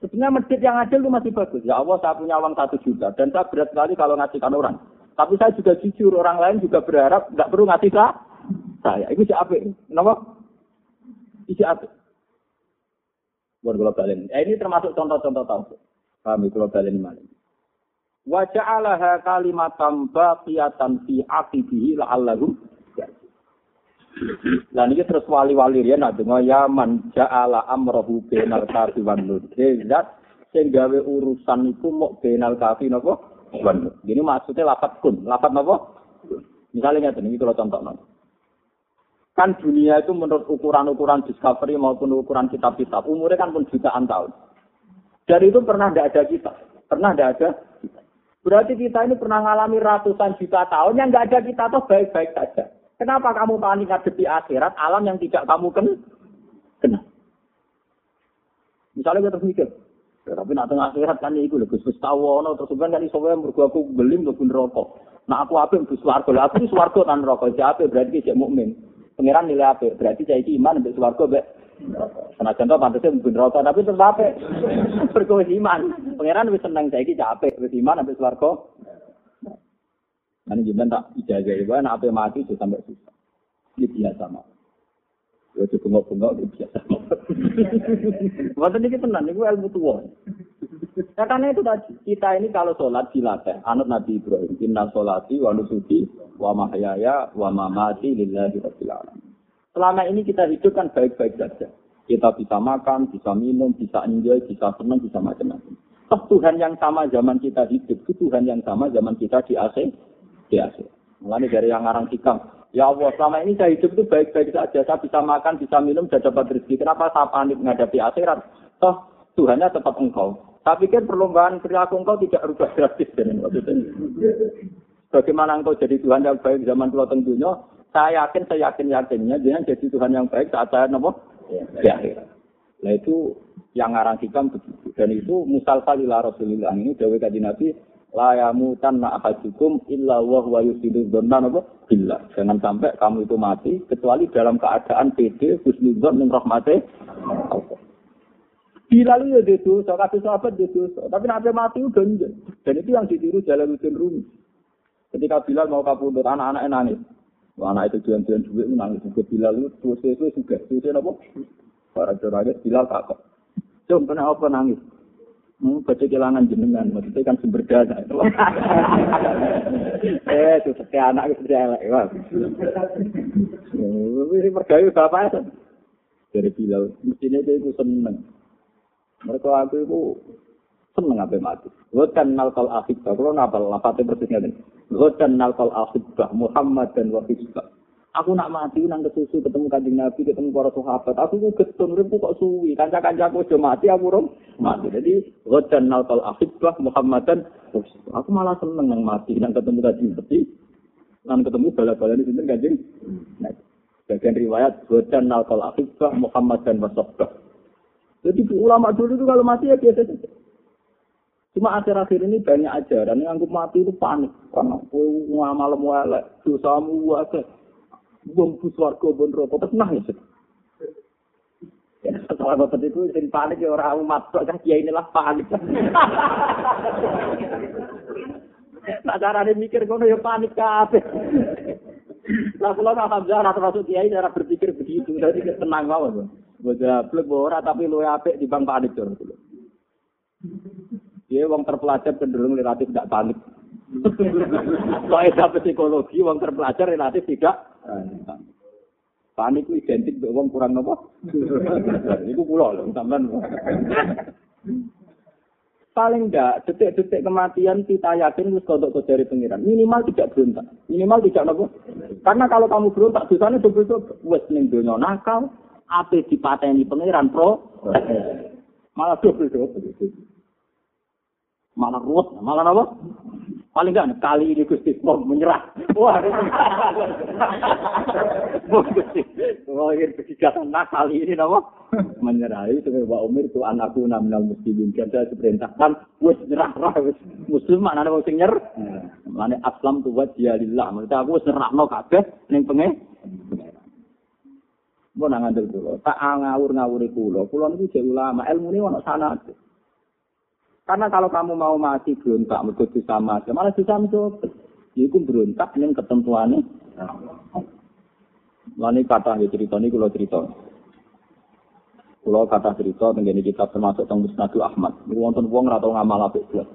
Sebenarnya medhit yang adil itu masih bagus. Ya Allah, saya punya uang satu juta dan saya berat sekali kalau ngasihkan orang. Tapi saya juga jujur, orang lain juga berharap nggak perlu ngasih saya. Saya, itu si apa? Kenapa? Si apa? Buat kalau balen. Eh, ini termasuk contoh-contoh tahu. Kami kalau balen mana? wa ja'alaha kalimatan baqiyatan fi aqibihi la'allahum Lah niki terus wali-wali riyen nak donga ya man ja'ala amrahu bainal kafi wan nur. Zat sing gawe urusan iku mok bainal kafi napa? Wan nur. Jadi maksudnya lapat kun, lapat napa? Misalnya ngeten iki kalau contoh Kan dunia itu menurut ukuran-ukuran discovery maupun ukuran kitab-kitab, umurnya kan pun jutaan tahun. Dari itu pernah tidak ada kita, pernah tidak ada Berarti kita ini pernah mengalami ratusan juta tahun yang nggak ada kita tuh baik-baik saja. Kenapa kamu panik ngadepi akhirat alam yang tidak kamu kenal? Misalnya kita mikir, ya, tapi nak tengah akhirat kan itu lebih Gus tahu ono terus kan iso wae mergo aku belim mlebu rokok. Nah aku apik mlebu swarga. Lah aku swarga tan. Jadi apik berarti cek mukmin. Pangeran nilai apik berarti saya iman mbek swarga mbek Senajan to pantasnya mungkin rokok, tapi tetap apa? Berkuah iman. Pangeran wis seneng saiki capek, wis iman sampai swarga. Nanti jemben tak ijazah ibu, anak apa mati itu sampai susah. Ini biasa mah. Ya cukup bengok-bengok itu biasa. Waktu ini tenang, ini ilmu tua. Ya, karena itu tadi, kita ini kalau sholat dilatih, anut Nabi Ibrahim, inna sholati wa nusuki wa mahyaya wa mamati lillahi rabbil alamin. Selama ini kita hidup kan baik-baik saja. Kita bisa makan, bisa minum, bisa enjoy, bisa senang, bisa macam-macam. Toh Tuhan yang sama zaman kita hidup, itu Tuhan yang sama zaman kita di AC, di AC. Mulai dari yang ngarang hikam, ya Allah selama ini saya hidup itu baik-baik saja, saya bisa makan, bisa minum, bisa dapat rezeki. Kenapa saya panik menghadapi akhirat? Toh Tuhannya tetap engkau. Tapi kan perlombaan perilaku engkau tidak rubah drastis dan maksudnya. Bagaimana engkau jadi Tuhan yang baik zaman tua tentunya? Saya yakin, saya yakin yakinnya jangan jadi Tuhan yang baik saat saya nopo di akhirat. Nah itu yang ngarang hikam begitu. Dan itu musalsal ila Rasulullah ini dawe kaji Nabi la yamutan ma ahadukum illa wa huwa yusidu dhanna apa billah. Jangan sampai kamu itu mati kecuali dalam keadaan pede husnudzon ning rahmate Allah. Bilal ya itu, so kasih sahabat itu, tapi nanti mati udah enggak. Dan itu yang ditiru Jalaluddin Rumi. Ketika Bilal mau kabundut, anak-anaknya nangis. Anak itu jualan-jualan duit nangis. Juga Bilal itu terus itu juga. Itu apa? Para juragan Bilal takut. Cuma kenapa nangis? Hmm, baca kehilangan jenengan, maksudnya kan sumber dana. eh, itu setiap anak itu seperti elek. Wah. Ini pergawe bapak Dari Bilal, mestinya itu seneng. Mereka aku itu seneng apa mati. Ghatan nalkal akhibah. Kalau nabal, lapatnya ini. Ghatan nalkal akhibah. Muhammad dan wafisbah. Aku nak mati nang kesusu ketemu kanjeng Nabi, ketemu para sahabat. Aku ku getun uripku kok suwi. Kanca-kancaku aja mati aku rum mati. Jadi ghatan nalkal akhibah Muhammad dan Aku malah seneng nang mati nang ketemu kanjeng Nabi. Nang ketemu bala-bala di sini kanjeng. Nah, bagian riwayat ghatan nalkal akhibah Muhammad dan wasabah. Jadi ulama dulu itu kalau mati ya biasa saja. Cuma akhir-akhir ini banyak ajaran yang anggap mati itu panik. Karena kowe malam elek, dosamu wae. Wong bus warga bon rokok tenang ya. Ya, setelah bapak itu sing panik ya orang umat kok kan kiai inilah panik. Nah carane mikir kono ya panik kabeh. Nah, kalau alhamdulillah termasuk kiai cara berpikir begitu, jadi tenang banget. Gue jablek ora tapi lu apik di bang panik tur. Dia wong terpelajar cenderung relatif tidak panik. Soalnya psikologi wong terpelajar relatif tidak panik itu identik dengan wong kurang nopo. Itu pulau loh, sampean. Paling enggak, detik-detik kematian kita yakin harus kodok dari pengiran. Minimal tidak berontak. Minimal tidak nopo. Karena kalau kamu berontak, dosanya double-double. Wes ning donya nakal, ape dipateni pangeran pro malah double double malah ruwet malah apa? Paling enggak kali ini Gusti mau menyerah. Wah Gusti. Wah ini kegiatan nah kali ini apa? Menyerah itu Pak Umir itu anakku naminal muslimin. Kan saya diperintahkan wis nyerah rah wis muslim mana ada sing nyer? Mana aslam tu wajah lillah. Maksudnya aku wis nyerahno kabeh ning pengen Mau nang ngandel kula, tak ngawur-ngawuri kula. Kula niku jek ulama, ilmu ini ono sana. Karena kalau kamu mau mati berontak mergo sama aja, malah bisa mencoba. Iku berontak ning ketentuane. Lani kata ya cerita ini kalau cerita. Kalau kata cerita tenggene kitab termasuk teng Musnadu Ahmad. Niku wonten wong ora tau ngamal apik blas.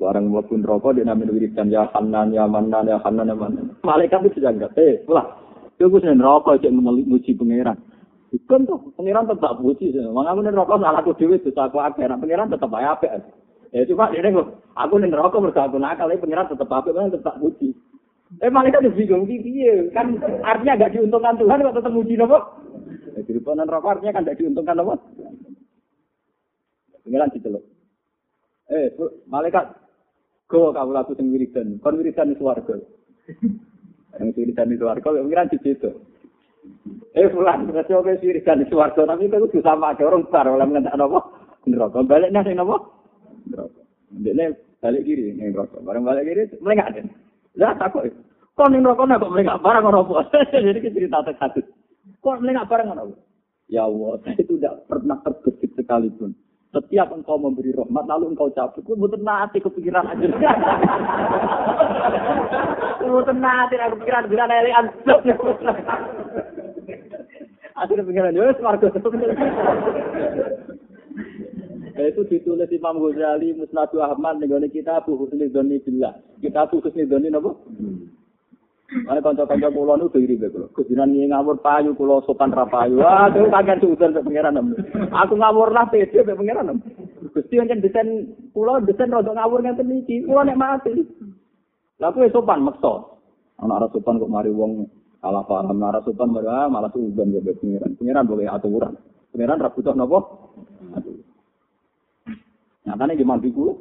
Barang mlebu neraka dia namanya wiridan ya Hanan ya Manan ya Hanan ya Manan. Malaikat itu enggak. Eh, lah Itu seneng rokok cek muji pangeran. Bukan tuh, pangeran tetap puji. Maka aku rokok salah aku dewi itu aku akeh. Nah, pangeran tetap aja apa? Ya cuma ini kok, aku nih rokok mereka aku nakal, tapi pangeran tetap apa? Pangeran tetap puji. Eh malaikat tuh bingung piye? Kan artinya gak diuntungkan Tuhan kok tetap muji nopo? Ya di depan rokok artinya kan gak diuntungkan nopo? Pangeran diceluk. Eh, malaikat, go kamu laku sing wiridan, kon wiridan di swarga. Yang wiridan itu warga, pengiran di situ. Eh, pulang, ngerti oke wiridan itu warga, tapi itu kudu sama ada orang bar, oleh mengentak apa? Neraka, balik nasi? Neraka. Ini balik kiri, ini neraka. Barang balik kiri, melengak deh. Lah, takut. Kok ini neraka, kok melengak barang apa? Jadi cerita terkadut. Kok melengak barang apa? Ya Allah, saya itu tidak pernah terbesit sekalipun. Setiap engkau memberi rahmat, lalu engkau cabut. Gue betul nanti kepikiran aja. Betul nanti aku pikiran, pikiran elegan. Akhirnya pikiran, ya warga Ya itu ditulis Imam Ghazali, Musnadu Ahmad, negara kita Abu Husni Doni Billah. Kita Abu Husni Doni apa? Mana kanca-kanca kula nu diri be kula. Kudinan ngi ngawur payu kula sopan ra payu. Wah, itu kaget sudan be pangeran. Aku ngawur lah pede be pangeran. Gusti yen desain kula desain rada ngawur ngenten iki. Kula nek mati. Lah kuwi sopan meksa. Ana arah sopan kok mari wong salah paham arah sopan malah malah sudan be pangeran. Pangeran boleh aturan. Pangeran ra butuh napa? Nyatane gimana di kula?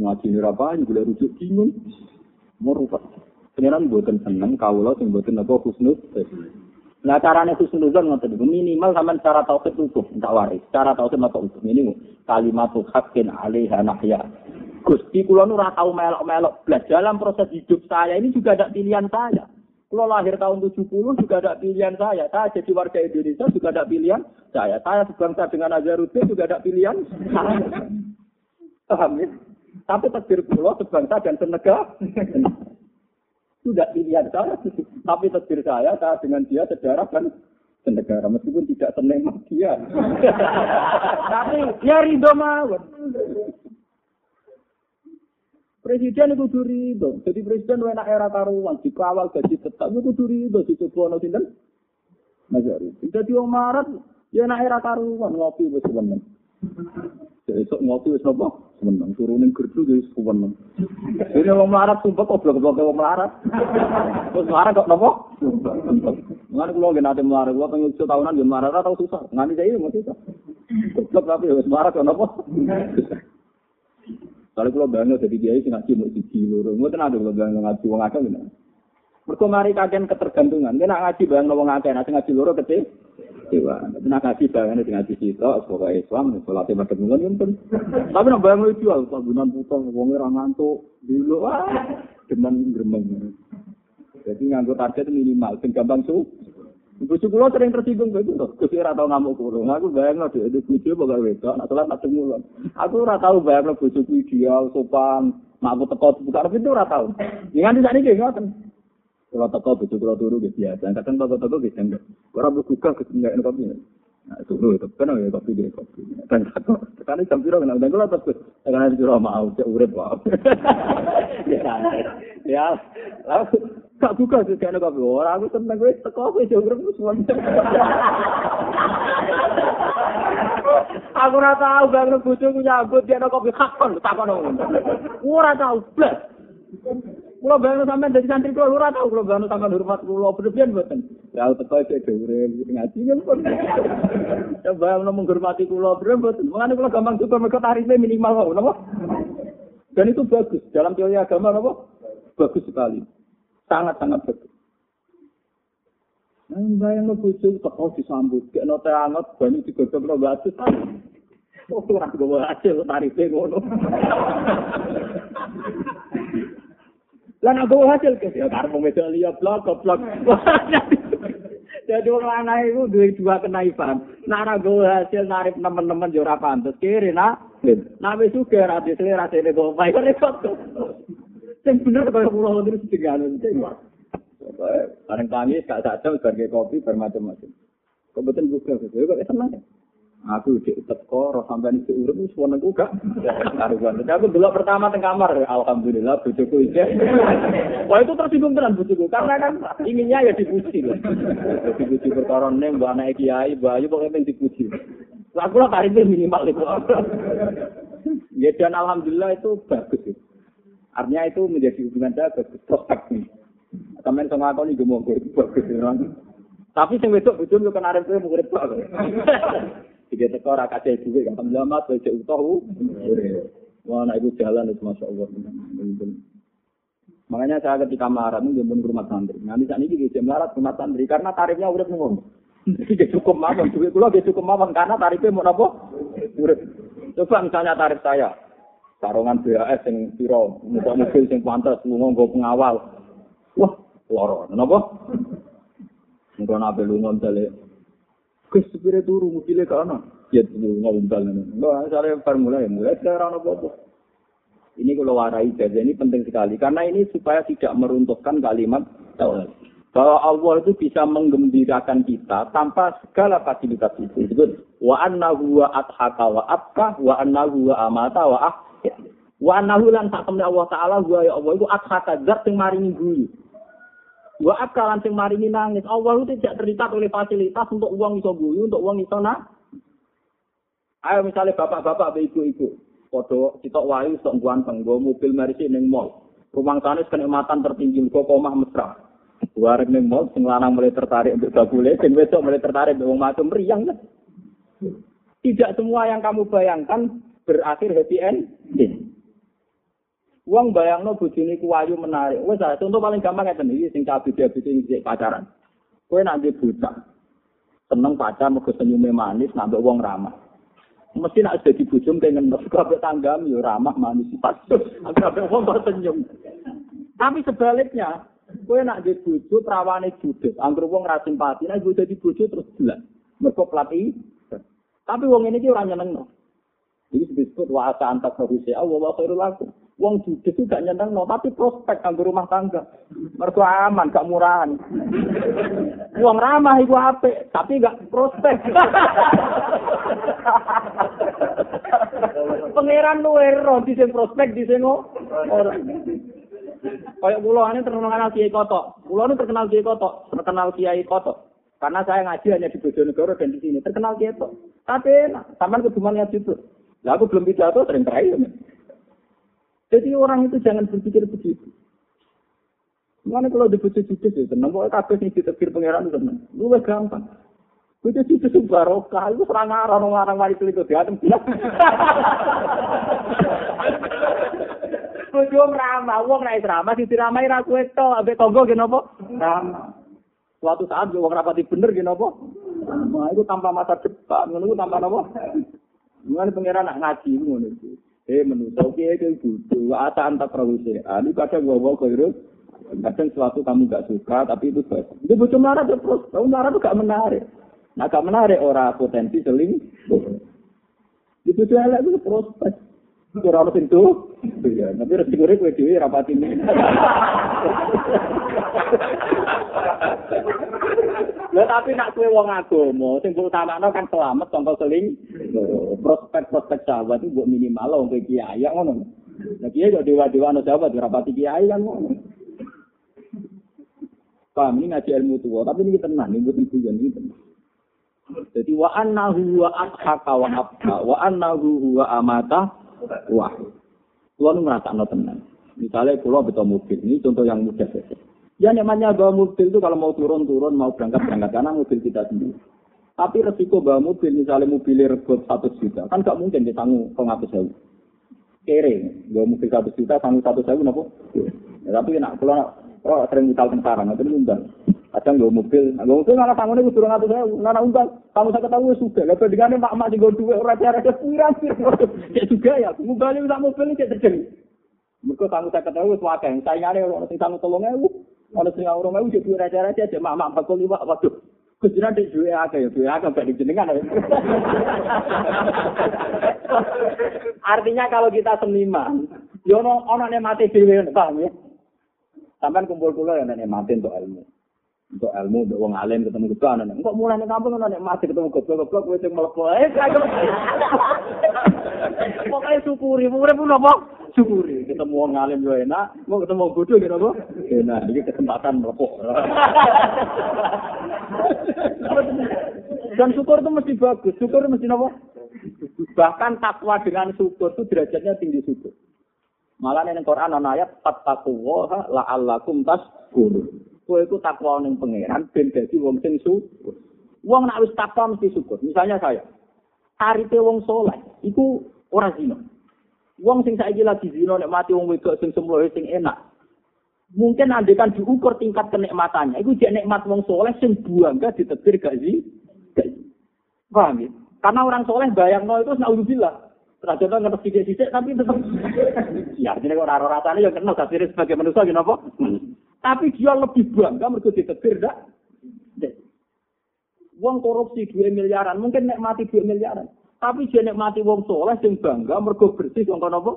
Ngaji ora payu, gula rujuk bingung. Mau rupak. Pengiran buatan seneng, kawula sing buatan apa husnul. Nah caranya husnul ngoten niku minimal sampean cara tauhid utuh, tak waris. Cara tauhid mata utuh ini kalimat haqqin alaiha nahya. Gusti kula nu ora tau melok-melok blas dalam proses hidup saya ini juga ada pilihan saya. Kalau lahir tahun 70 juga ada pilihan saya. Saya jadi warga Indonesia juga ada pilihan saya. Saya sebangsa dengan Azharuddin juga ada pilihan saya. Paham ya? Tapi takdir pulau sebangsa dan senegara. Sudah pilihan saya, tapi takdir saya, saya dengan dia sejarah kan senegara, meskipun tidak seneng dia. tapi ya ridho mawon. Presiden itu kudu ridho. Jadi presiden enak era karuan, dikawal gaji tetap itu kudu ridho dicoba ono sinten? Nazari. Jadi wong marat ya enak era karuan ngopi seneng. Esok ngopi wis napa? Seneng turunin gerdu ya wis seneng. Ini wong melarat sumpah kok blok-blok wong melarat. Terus melarat kok napa? Ngan kula nggih nate melarat, kula pengen iso tahunan yo melarat tau susah. Nganti saya mesti susah. Blok tapi wis melarat kok napa? Kalau kula bangun jadi kiai sing ngaji mau siji loro, mboten ada kula bangun ngaji wong akeh ngene. Mergo mari kakean ketergantungan. Nek ngaji bangun wong akeh, nek ngaji loro kete dewa. Nek ngaji bangun nek ngaji sitok pokoke Islam salat madhep mulun yen Tapi nek bangun jual panggonan puto wong ora ngantuk, dulu wah demen gremeng. Jadi nganggo target minimal sing gampang su. Bojo kula sering tersinggung begitu to. Gusti ora tau ngamuk kula. Aku bayangno dhek itu bojo pokoke wedok, nek salat tak. Aku ora tau bayangno bojoku ideal, sopan, mak aku teko buka itu ora tau. Ya nganti sakniki ngoten. Kalau teko bojo kula turu gitu biasa. Kadang teko-teko gitu enggak. Ora buka enggak kopi. Nah, turu itu kan ya kopi dia kopi. Dan teko tekan jam piro kena dan kula terus tekan jero mau cek urip wae. Ya. Ya. Lalu gak buka sih kena kopi. Ora aku seneng wis teko kopi jero urip semua. Aku ora tau bangun bojoku nyambut dia kopi hakon takon ngono. Ora tau blas. Kulo bayang sampean dari santri kulo ora tau kulo bayang sampean hormat kulo berlebihan mboten. Ya teko iki dhewe ngaji kan pun. Ya bayang menghormati kulo berlebihan mboten. Mengane kulo gampang syukur mergo tarife minimal kok napa? Dan itu bagus dalam teori agama napa? Bagus sekali. Sangat sangat bagus. Nah, bayang lo bojo teko disambut, kayak note anget, banyak digogok lo batu. Oh, ora gue hasil tarife ngono. Lan aku hasil ke ya karep wedok liya blok goblok. Jadi orang lanang itu dua dua kenaifan. Nara gue hasil narik teman-teman yo ora pantes kiri nak. Nah wis suge ra di selera sene go bae repot. Sing bener kaya kula terus digantung. Bareng kami gak sadar sebagai kopi bermacam-macam. Kebetulan buka, kok senang. Aku cek teko roh sampean iki urip wis wonten ku gak. Karuan. Aku dulu pertama teng kamar, alhamdulillah bojoku iki. Wah itu tersinggung tenan bojoku karena kan inginnya ya dipuji loh. Dipuji perkara ning mbok anake kiai, bayu pokoke pengen dipuji. Lah kari minimal itu. Ya dan alhamdulillah itu bagus. Artinya itu menjadi hubungan saya bagus prospek nih. Kamen sama aku nih gemuk itu bagus. Tapi sing wedok bojo yo kan arep murid kok. Tiga teko ora kace duwe alhamdulillah mat bojo utuh. Wah anak ibu jalan itu masya Allah. Makanya saya ketika melarat itu pun rumah santri. Nanti saat ini dia melarat rumah santri karena tarifnya udah ngomong. Jadi cukup mawon, duit kula dia cukup mawon karena tarifnya mau? Urip. Coba misalnya tarif saya, tarongan BAS yang piro, muka mobil yang pantas, lunga nggo pengawal. Wah, loro, napa? Engko nabe lunga dale Gus supire turu mobilnya ke ana. Ya turu ngombal ngono. Enggak, saya formula ya mulai sekarang apa-apa. Ini kalau warai jadi ini penting sekali karena ini supaya tidak meruntuhkan kalimat tauhid. Bahwa Allah itu bisa menggembirakan kita tanpa segala fasilitas itu. Disebut wa annahu wa adhaka wa abka wa annahu wa amata wa ahya. Wa annahu lan Allah taala wa ya Allah itu adhaka zat sing maringi guyu. Wa abka lan sing maringi nangis. Allah itu tidak terikat oleh fasilitas untuk uang iso guyu, untuk uang iso nangis. Ayo misalnya bapak-bapak, ibu-ibu, Podo sitok wayu sok guanteng, gue mobil merisi ning mall. Rumah sanis kenikmatan tertinggi, gue komah mesra. Warung ning mall, sing lanang mulai tertarik untuk gabule, sing wedok mulai tertarik untuk macam meriang kan. Tidak semua yang kamu bayangkan berakhir happy ending. Uang bayangno bojone ku wayu menarik. Wes contoh paling gampang ngeten iki sing cabut-cabut iki pacaran. Kowe nak bocah seneng pacar mergo senyume manis, nambah uang ramah. Mesti nak jadi bujum pengen kabeh tanggam yo ramah manis pas. Kabeh wong senyum. Tapi sebaliknya, kowe nak jadi bojo prawane judes, anggere wong ra simpati, nek gue dadi bojo terus jelas. Mergo pelatih. Tapi wong ini ki ora nyenengno. Ini disebut wa asa antak Allah wa khairul lakum. Wong judes itu gak nyeneng no, tapi prospek kanggo rumah tangga. Mergo aman, gak murahan. Wong ramah iku apik, tapi gak prospek. Pangeran luwe ro di sing prospek di sing ora. Kayak kula ini terkenal Kiai Kotok. Kula ini terkenal Kiai Kotok, terkenal Kiai Kotok. Karena saya ngaji hanya di Bojonegoro dan di sini. Terkenal Kiai Kotok. Tapi enak, sampean keduman lihat itu. Lah aku belum pidato sering terakhir. Jadi orang itu jangan berpikir begitu. Mana kalau dibujuk judes itu tenang, pokoknya kabeh nih ditegur pangeran itu tenang. Lu gampang. Itu itu itu barokah, itu serang arah orang mari itu diatem. Bojo ramah, wong nek ramah diramai ra kowe to, ambek tonggo ki napa? Ramah. Suatu saat wong rapati bener ki napa? Ramah itu tanpa masa depan, ngono tanpa napa? Mulane pangeran nak ngaji ngono iki. Eh menungso ki iki kudu asa antak prawise. Ah, ini kadang gua kok Kadang sesuatu kamu gak suka, tapi itu baik. Itu bocor marah terus. Kamu marah itu gak menarik. Nah, gak menarik orang potensi seling. Itu tuh elek itu prospek. Itu orang itu. Ya, tapi resiko gue dewi rapat ini. Lah tapi nak kue wong agama, sing utamakno kan selamat contoh seling. Prospek-prospek sahabat itu buat minimal wong kiai ngono. Lah kiai kok dewa-dewa ana sahabat rapati kiai kan ngono. Paham ini ngaji ilmu tua, tapi ini tenang, ini bukan tujuan ini tenang. Jadi wa annahu wa adhaka wa abka wa annahu wa amata wa. Kulo ngrasakno tenang. Misalnya kulo betul mobil, ini contoh yang mudah. Ya namanya bawa mobil itu kalau mau turun-turun, mau berangkat-berangkat, karena mobil kita sendiri. Tapi resiko bawa mobil, misalnya mobilnya regot satu juta, kan gak mungkin ditanggung pengatus jauh. Kere, bawa mobil satu juta, tanggung satu jauh, kenapa? Ya, tapi nak kalau Oh, sering misal tentara, nanti undang. Kadang gue mobil, gue mobil malah tangannya gue suruh ngatur saya, nana undang. Kamu saya ketahui sudah, lepas dengan mak mak gue dua orang cara kepiran sih. Ya juga ya, mobilnya bisa mobil ini terjadi. Mereka kamu saya ketahui suaka yang saya nyari orang sing tanggung tolong orang sing orang aku jadi raja raja aja mak mak bakul lima, waduh. Kejiran di dua agak ya, dua agak gak dijenengan. Artinya kalau kita seniman, yono ono nih mati dewi, paham ya? Sampai kumpul kulo yang nenek mati untuk ilmu. Untuk ilmu, untuk wong alim ketemu gitu anak. Enggak mulai nih kampung nenek mati ketemu goblok goblok gue cuma melepuh. Eh, pokoknya syukuri, pokoknya pun apa? Syukuri. Ketemu wong alim juga enak, mau ketemu bodoh gitu apa? Enak, ini kesempatan melepuh. Dan syukur itu mesti bagus, syukur mesti apa? Bahkan takwa dengan syukur itu derajatnya tinggi syukur. Malah ning Quran ana ayat fattaqullaha la'allakum tashkurun. Kowe iku takwa ning pangeran ben wong sing syukur. Wong nek wis takwa mesti syukur. Misalnya saya, tarife wong soleh iku ora zina. Wong sing saiki lagi zina nek mati wong wedok sing semlohe sing enak. Mungkin andekan diukur tingkat kenikmatannya. Iku jek nikmat wong soleh sing buangga ditetir gak sih? Paham ya? Karena orang soleh bayangno itu naudzubillah. Raja ngerti sidik-sidik tapi tetap ya artinya kok raro rasanya yang kenal gak sebagai manusia gitu apa tapi dia lebih bangga mereka ditetir dak Wong korupsi 2 miliaran, mungkin nek mati 2 miliaran. Tapi dia mati wong soleh sing bangga mergo bersih kono apa?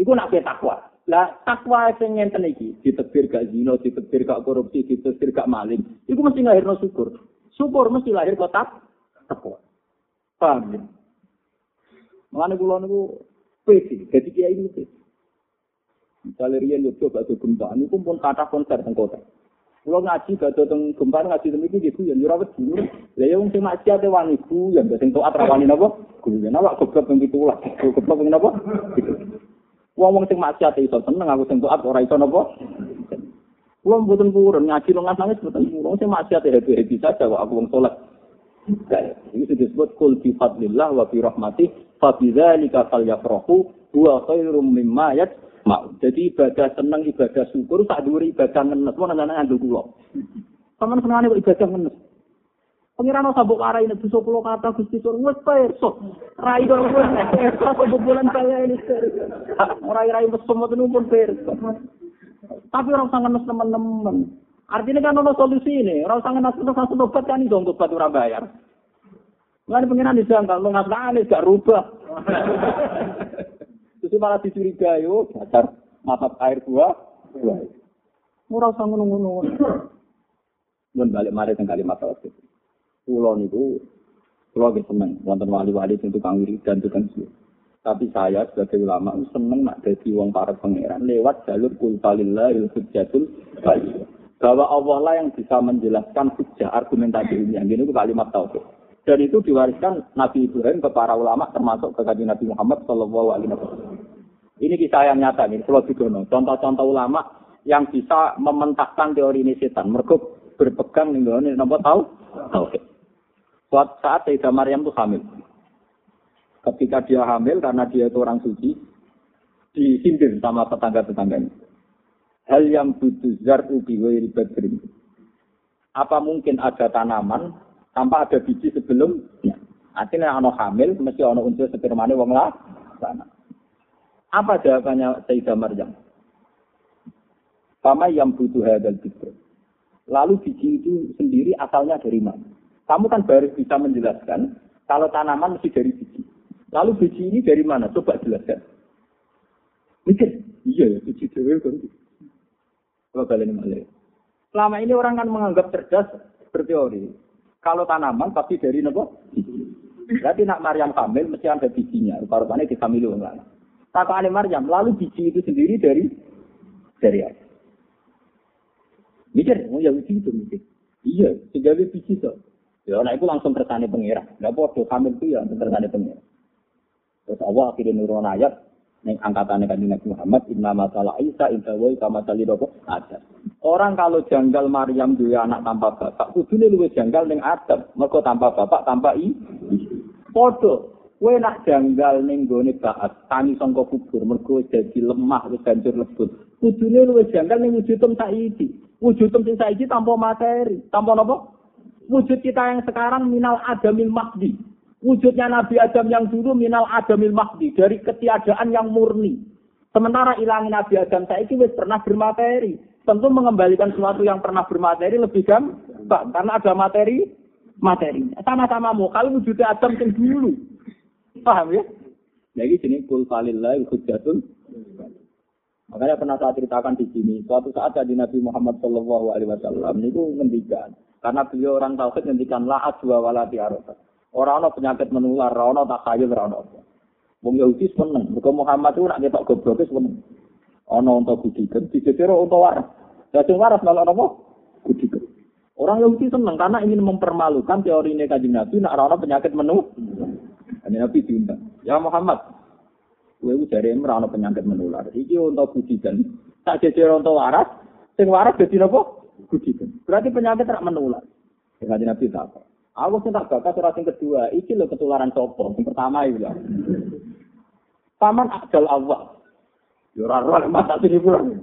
Iku nak takwa. Lah takwa sing ngenten iki, ditebir gak zina, ditebir gak korupsi, ditebir gak maling. Iku mesti lahirno syukur. Syukur mesti lahir kotak takwa. Paham ya? Mengenai kula niku pede, jadi kiai itu. Misalnya Rian Yogyo batu gempa, ini pun kata konser teng. Kalau ngaji batu teng gempa ngaji teng iki gitu ya nyurawet dulu. Lah ya wong sing maksiat wani ku ya sing taat ra wani napa? Guyu napa goblok teng gitu lah. Goblok teng napa? Wong wong sing maksiat iso seneng aku sing taat ora iso napa? Wong mboten purun ngaji nang nangis mboten purun sing maksiat happy-happy saja kok aku wong saleh. Ini disebut kul bi fadlillah wa bi rahmatih fa bidzalika falyafrahu huwa khairum mimma yat mau. Jadi ibadah seneng, ibadah syukur, tak duri ibadah ngenes. Mau nanya nanya kula. Sampeyan senengane kok ibadah ngenes. Pengiran sabuk arai ini bisa pulau kata gusti sur wes perso. Rai dong wes perso bulan saya ini Rai rai semua itu pun perso. Tapi orang sangat nes teman-teman. Artinya kan ada solusi ini. Orang sangat nes nes satu obat kan itu obat orang bayar. Nggak pengiran disangkal, lo nggak gak rubah. Terus malah dicurigai, yo, dasar mata air gua. Ora usah ngono-ngono. Mun balik mari teng kalimat tauhid. Kulo niku kulo ge seneng wonten wali-wali sing tukang dan tukang sih. Tapi saya sebagai ulama seneng nak dadi wong para pangeran lewat jalur kultalillahil hujjatul bayi. Bahwa Allah lah yang bisa menjelaskan hujjah argumentasi ini. Yang ini kalimat tauhid. Dan itu diwariskan Nabi Ibrahim ke para ulama termasuk ke Nabi Muhammad Shallallahu Alaihi Wasallam. Ini kisah yang nyata nih, Pulau Bidono. Contoh-contoh ulama yang bisa mementakkan teori ini setan. Mereka berpegang nih, ini nomor tahu? Tahu. Suatu saat Sayyidah Maryam itu hamil. Ketika dia hamil karena dia itu orang suci, disindir sama tetangga-tetangganya. Hal yang butuh zar ubi badrin. Apa mungkin ada tanaman tanpa ada biji sebelumnya. Artinya anak hamil mesti anak unsur spermane wong lah sana. Apa jawabannya Sayyidah Maryam? Sama yang butuh hadal bikr. Lalu biji itu sendiri asalnya dari mana? Kamu kan baru bisa menjelaskan kalau tanaman mesti dari biji. Lalu biji ini dari mana? Coba jelaskan. Mikir, iya ya biji dewi kan. Coba kalian. Selama ini orang kan menganggap cerdas berteori. Kalau tanaman pasti dari nopo? Berarti nak Maryam hamil mesti ada bijinya. Rupa-rupanya dihamili orang lain. Kata Ali Maryam, lalu biji itu sendiri dari dari apa? Mikir, oh ya biji itu mikir. Iya, sejauh biji itu. Ya, nah itu langsung kersane pengira. Gak bodoh, hamil itu ya langsung kersane pengira. Terus Allah akhirnya nurun ayat, yang angkatannya kan Nabi Muhammad, Inna masalah Isa, Inna wa kama tali ada. Orang kalau janggal Maryam dua anak tanpa bapak, kudune luwih janggal ning Adam. Mergo tanpa bapak, tanpa i. Podo. Kowe nak janggal ning gone baat, tani sangka kubur, mergo dadi lemah wis hancur lebut. Kudune luwih janggal ning wujudem saiki. Wujudem sing saiki tanpa materi, tanpa napa? Wujud kita yang sekarang minal adamil mahdi. Wujudnya Nabi Adam yang dulu minal adamil mahdi. Dari ketiadaan yang murni. Sementara ilangin Nabi Adam saya itu pernah bermateri. Tentu mengembalikan sesuatu yang pernah bermateri lebih gampang. Karena ada materi materinya. Sama-sama mau. Kalau wujudnya Adam yang dulu. Paham ya? Jadi sini kul falillah hujjatun. Makanya pernah saya ceritakan di sini, suatu saat jadi Nabi Muhammad Shallallahu Alaihi Wasallam itu ngendikan, karena beliau orang tauhid ngendikan la dua walati arafat. Orang ana penyakit menular, orang ana takhayul, orang ana apa. Wong Yahudi seneng, mergo Muhammad itu nak ketok goblok seneng. Untuk budikan, dijejer untuk waras. Sing waras malah apa? Budikan. Orang Yahudi seneng karena ingin mempermalukan teori ini kajian Nabi, nak ana penyakit menu. Ini Nabi diundang. Ya Muhammad, gue dari ana penyakit menular. Iki untuk budikan. Tak jejer untuk waras, sing waras jadi apa? Budikan. Berarti penyakit tak menular. Ya Nabi tak Aku sing tak bakas surat yang kedua, iki lho ketularan sopo. Yang pertama iki lho. Paman akal Allah. Yo ora ora mata sini pulang.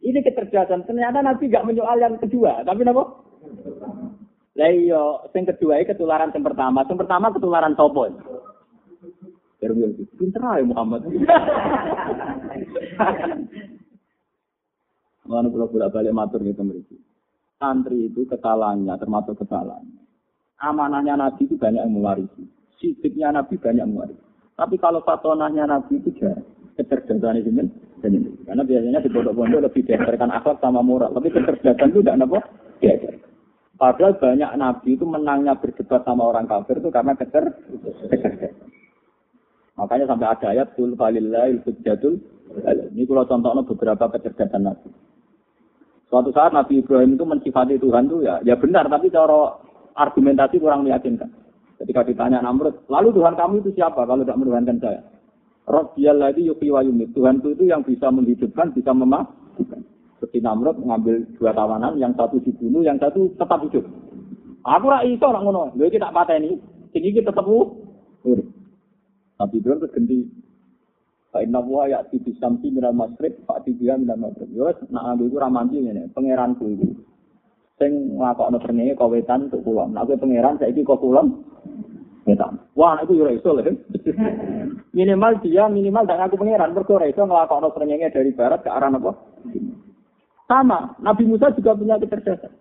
Ini kecerdasan. Ternyata Nabi gak menyoal yang kedua, tapi napa? Lah iya, sing kedua iki ketularan yang pertama. Yang pertama ketularan sopo. Baru yo pinter ae Muhammad. Mana pulau bolak balik matur gitu mereka. Santri itu kesalahannya termasuk kesalahannya. Amanahnya Nabi itu banyak yang mewarisi. Sidiknya Nabi banyak mewarisi. Tapi kalau fatonahnya Nabi itu jarang. Kecerdasan itu ini. Karena biasanya di pondok-pondok lebih diajarkan akhlak sama moral. Tapi kecerdasan itu tidak apa? Diajar. Padahal banyak Nabi itu menangnya berdebat sama orang kafir itu karena kecer. Makanya sampai ada ayat tul falillahil hujjatul ini kalau contohnya beberapa kecerdasan Nabi. Suatu saat Nabi Ibrahim itu mensifati Tuhan itu ya, ya benar, tapi cara argumentasi kurang meyakinkan. Ketika ditanya Namrud, lalu Tuhan kamu itu siapa kalau tidak menuhankan saya? Rabbiyal lagi yuki wa yumit. Tuhan itu yang bisa menghidupkan, bisa mematikan. Seperti Namrud mengambil dua tawanan, yang satu dibunuh, yang satu tetap hidup. Aku rak iso nak ngono. Lha iki tak pateni. Sing iki tetep urip. Tapi Ibrahim terus inna wa ya'ti bi samsi minal masrib fa ti biha minal maghrib. Yo nak aku iku ramanti ngene, pangeranku iku. Sing nglakokno srengenge kok wetan untuk kulon. Nek kowe pangeran saiki kok kulon wetan. Wah, itu yo ora iso lho. minimal dia minimal dan aku pangeran mergo ora iso nglakokno srengenge dari barat ke arah apa? Sama, Nabi Musa juga punya kecerdasan.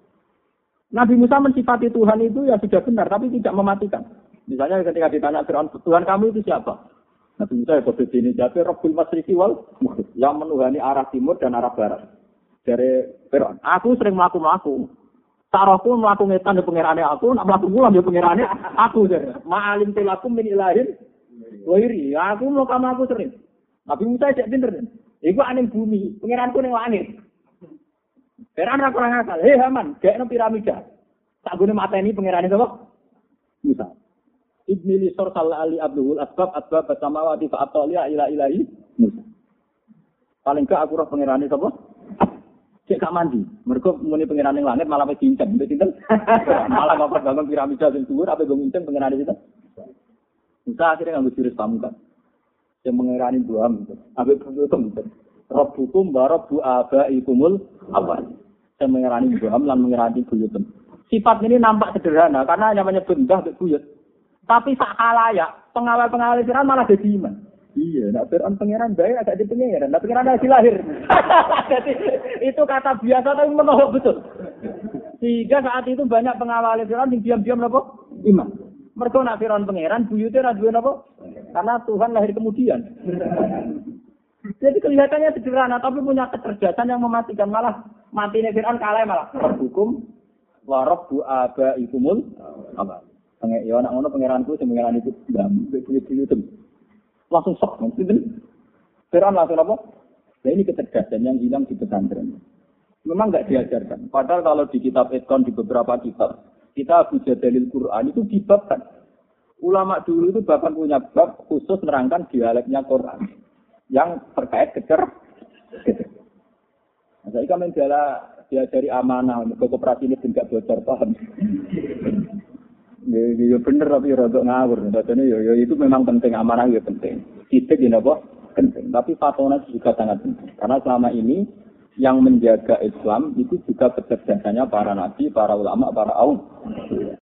Nabi Musa mensifati Tuhan itu ya sudah benar, tapi tidak mematikan. Misalnya ketika ditanya Fir'aun, Tuhan kamu itu siapa? Nabi Musa ya kode ini jadi Rabbul Masriki wal yang menuhani arah timur dan arah barat. Dari Fir'aun, aku sering melaku-melaku. Tarohku melaku ngetan di pengirannya aku, nak melaku mulam di pengirannya aku. Ma'alim tilaku min ilahin wairi. Aku mau kamu aku sering. Nabi Musa tidak pinter. Iku aning bumi, pengiranku ning langit. Fir'aun ra kurang akal. Hei Haman, gak piramida. Tak gune mateni pengirannya sapa? Musa. Ibni Lisor salah ali abdul asbab asbab wati fa atolia ila ilahi Musa. Paling gak aku roh pengerane sapa? Cek gak mandi. Mergo muni pengerane langit malah wis cincang. Mbek sinten? malah kok bangun piramida sing dhuwur apa go nginceng pengerane sinten? Musa akhirnya nganggo jurus pamukan. Yang mengerani dua itu. Abe hukum itu. Rabbukum wa rabbu abaikumul awal. Yang mengerani dua lan mengerani buyutum. Sifat ini nampak sederhana karena menyebut mbah buyut. Tapi sak ya, pengawal-pengawal Fir'aun malah jadi iman. Iya, nak Fir'aun pangeran baik agak di pangeran, nak pangeran lagi lahir. jadi itu kata biasa tapi menohok betul. Sehingga saat itu banyak pengawal Fir'aun yang diam-diam nopo iman. Mereka nak Fir'aun pangeran, buyutnya nak dua nopo. Karena Tuhan lahir kemudian. Jadi kelihatannya sederhana, tapi punya kecerdasan yang mematikan. Malah matinya Fir'aun kalah malah. Berhukum, warab bu aba ikumul. Apa? Pengen ya anak ngono pangeranku sing pangeran itu ndam buyut-buyut Langsung sok sinten. Fir'aun langsung apa? Nah ini kecerdasan yang hilang di pesantren. Memang nggak diajarkan. Padahal kalau di kitab Ekon di beberapa kitab, kita baca dalil Quran itu dibabkan. Ulama dulu itu bahkan punya bab khusus nerangkan dialeknya Quran yang terkait kecer. Nah, saya kami diajari amanah, untuk kooperasi ini tidak bocor paham. Ya, ya bener tapi rada ngawur. Dene ya, ya itu memang penting amanah ya penting. Sidik ya napa? Penting. Tapi fatona juga sangat penting. Karena selama ini yang menjaga Islam itu juga kecerdasannya para nabi, para ulama, para awam.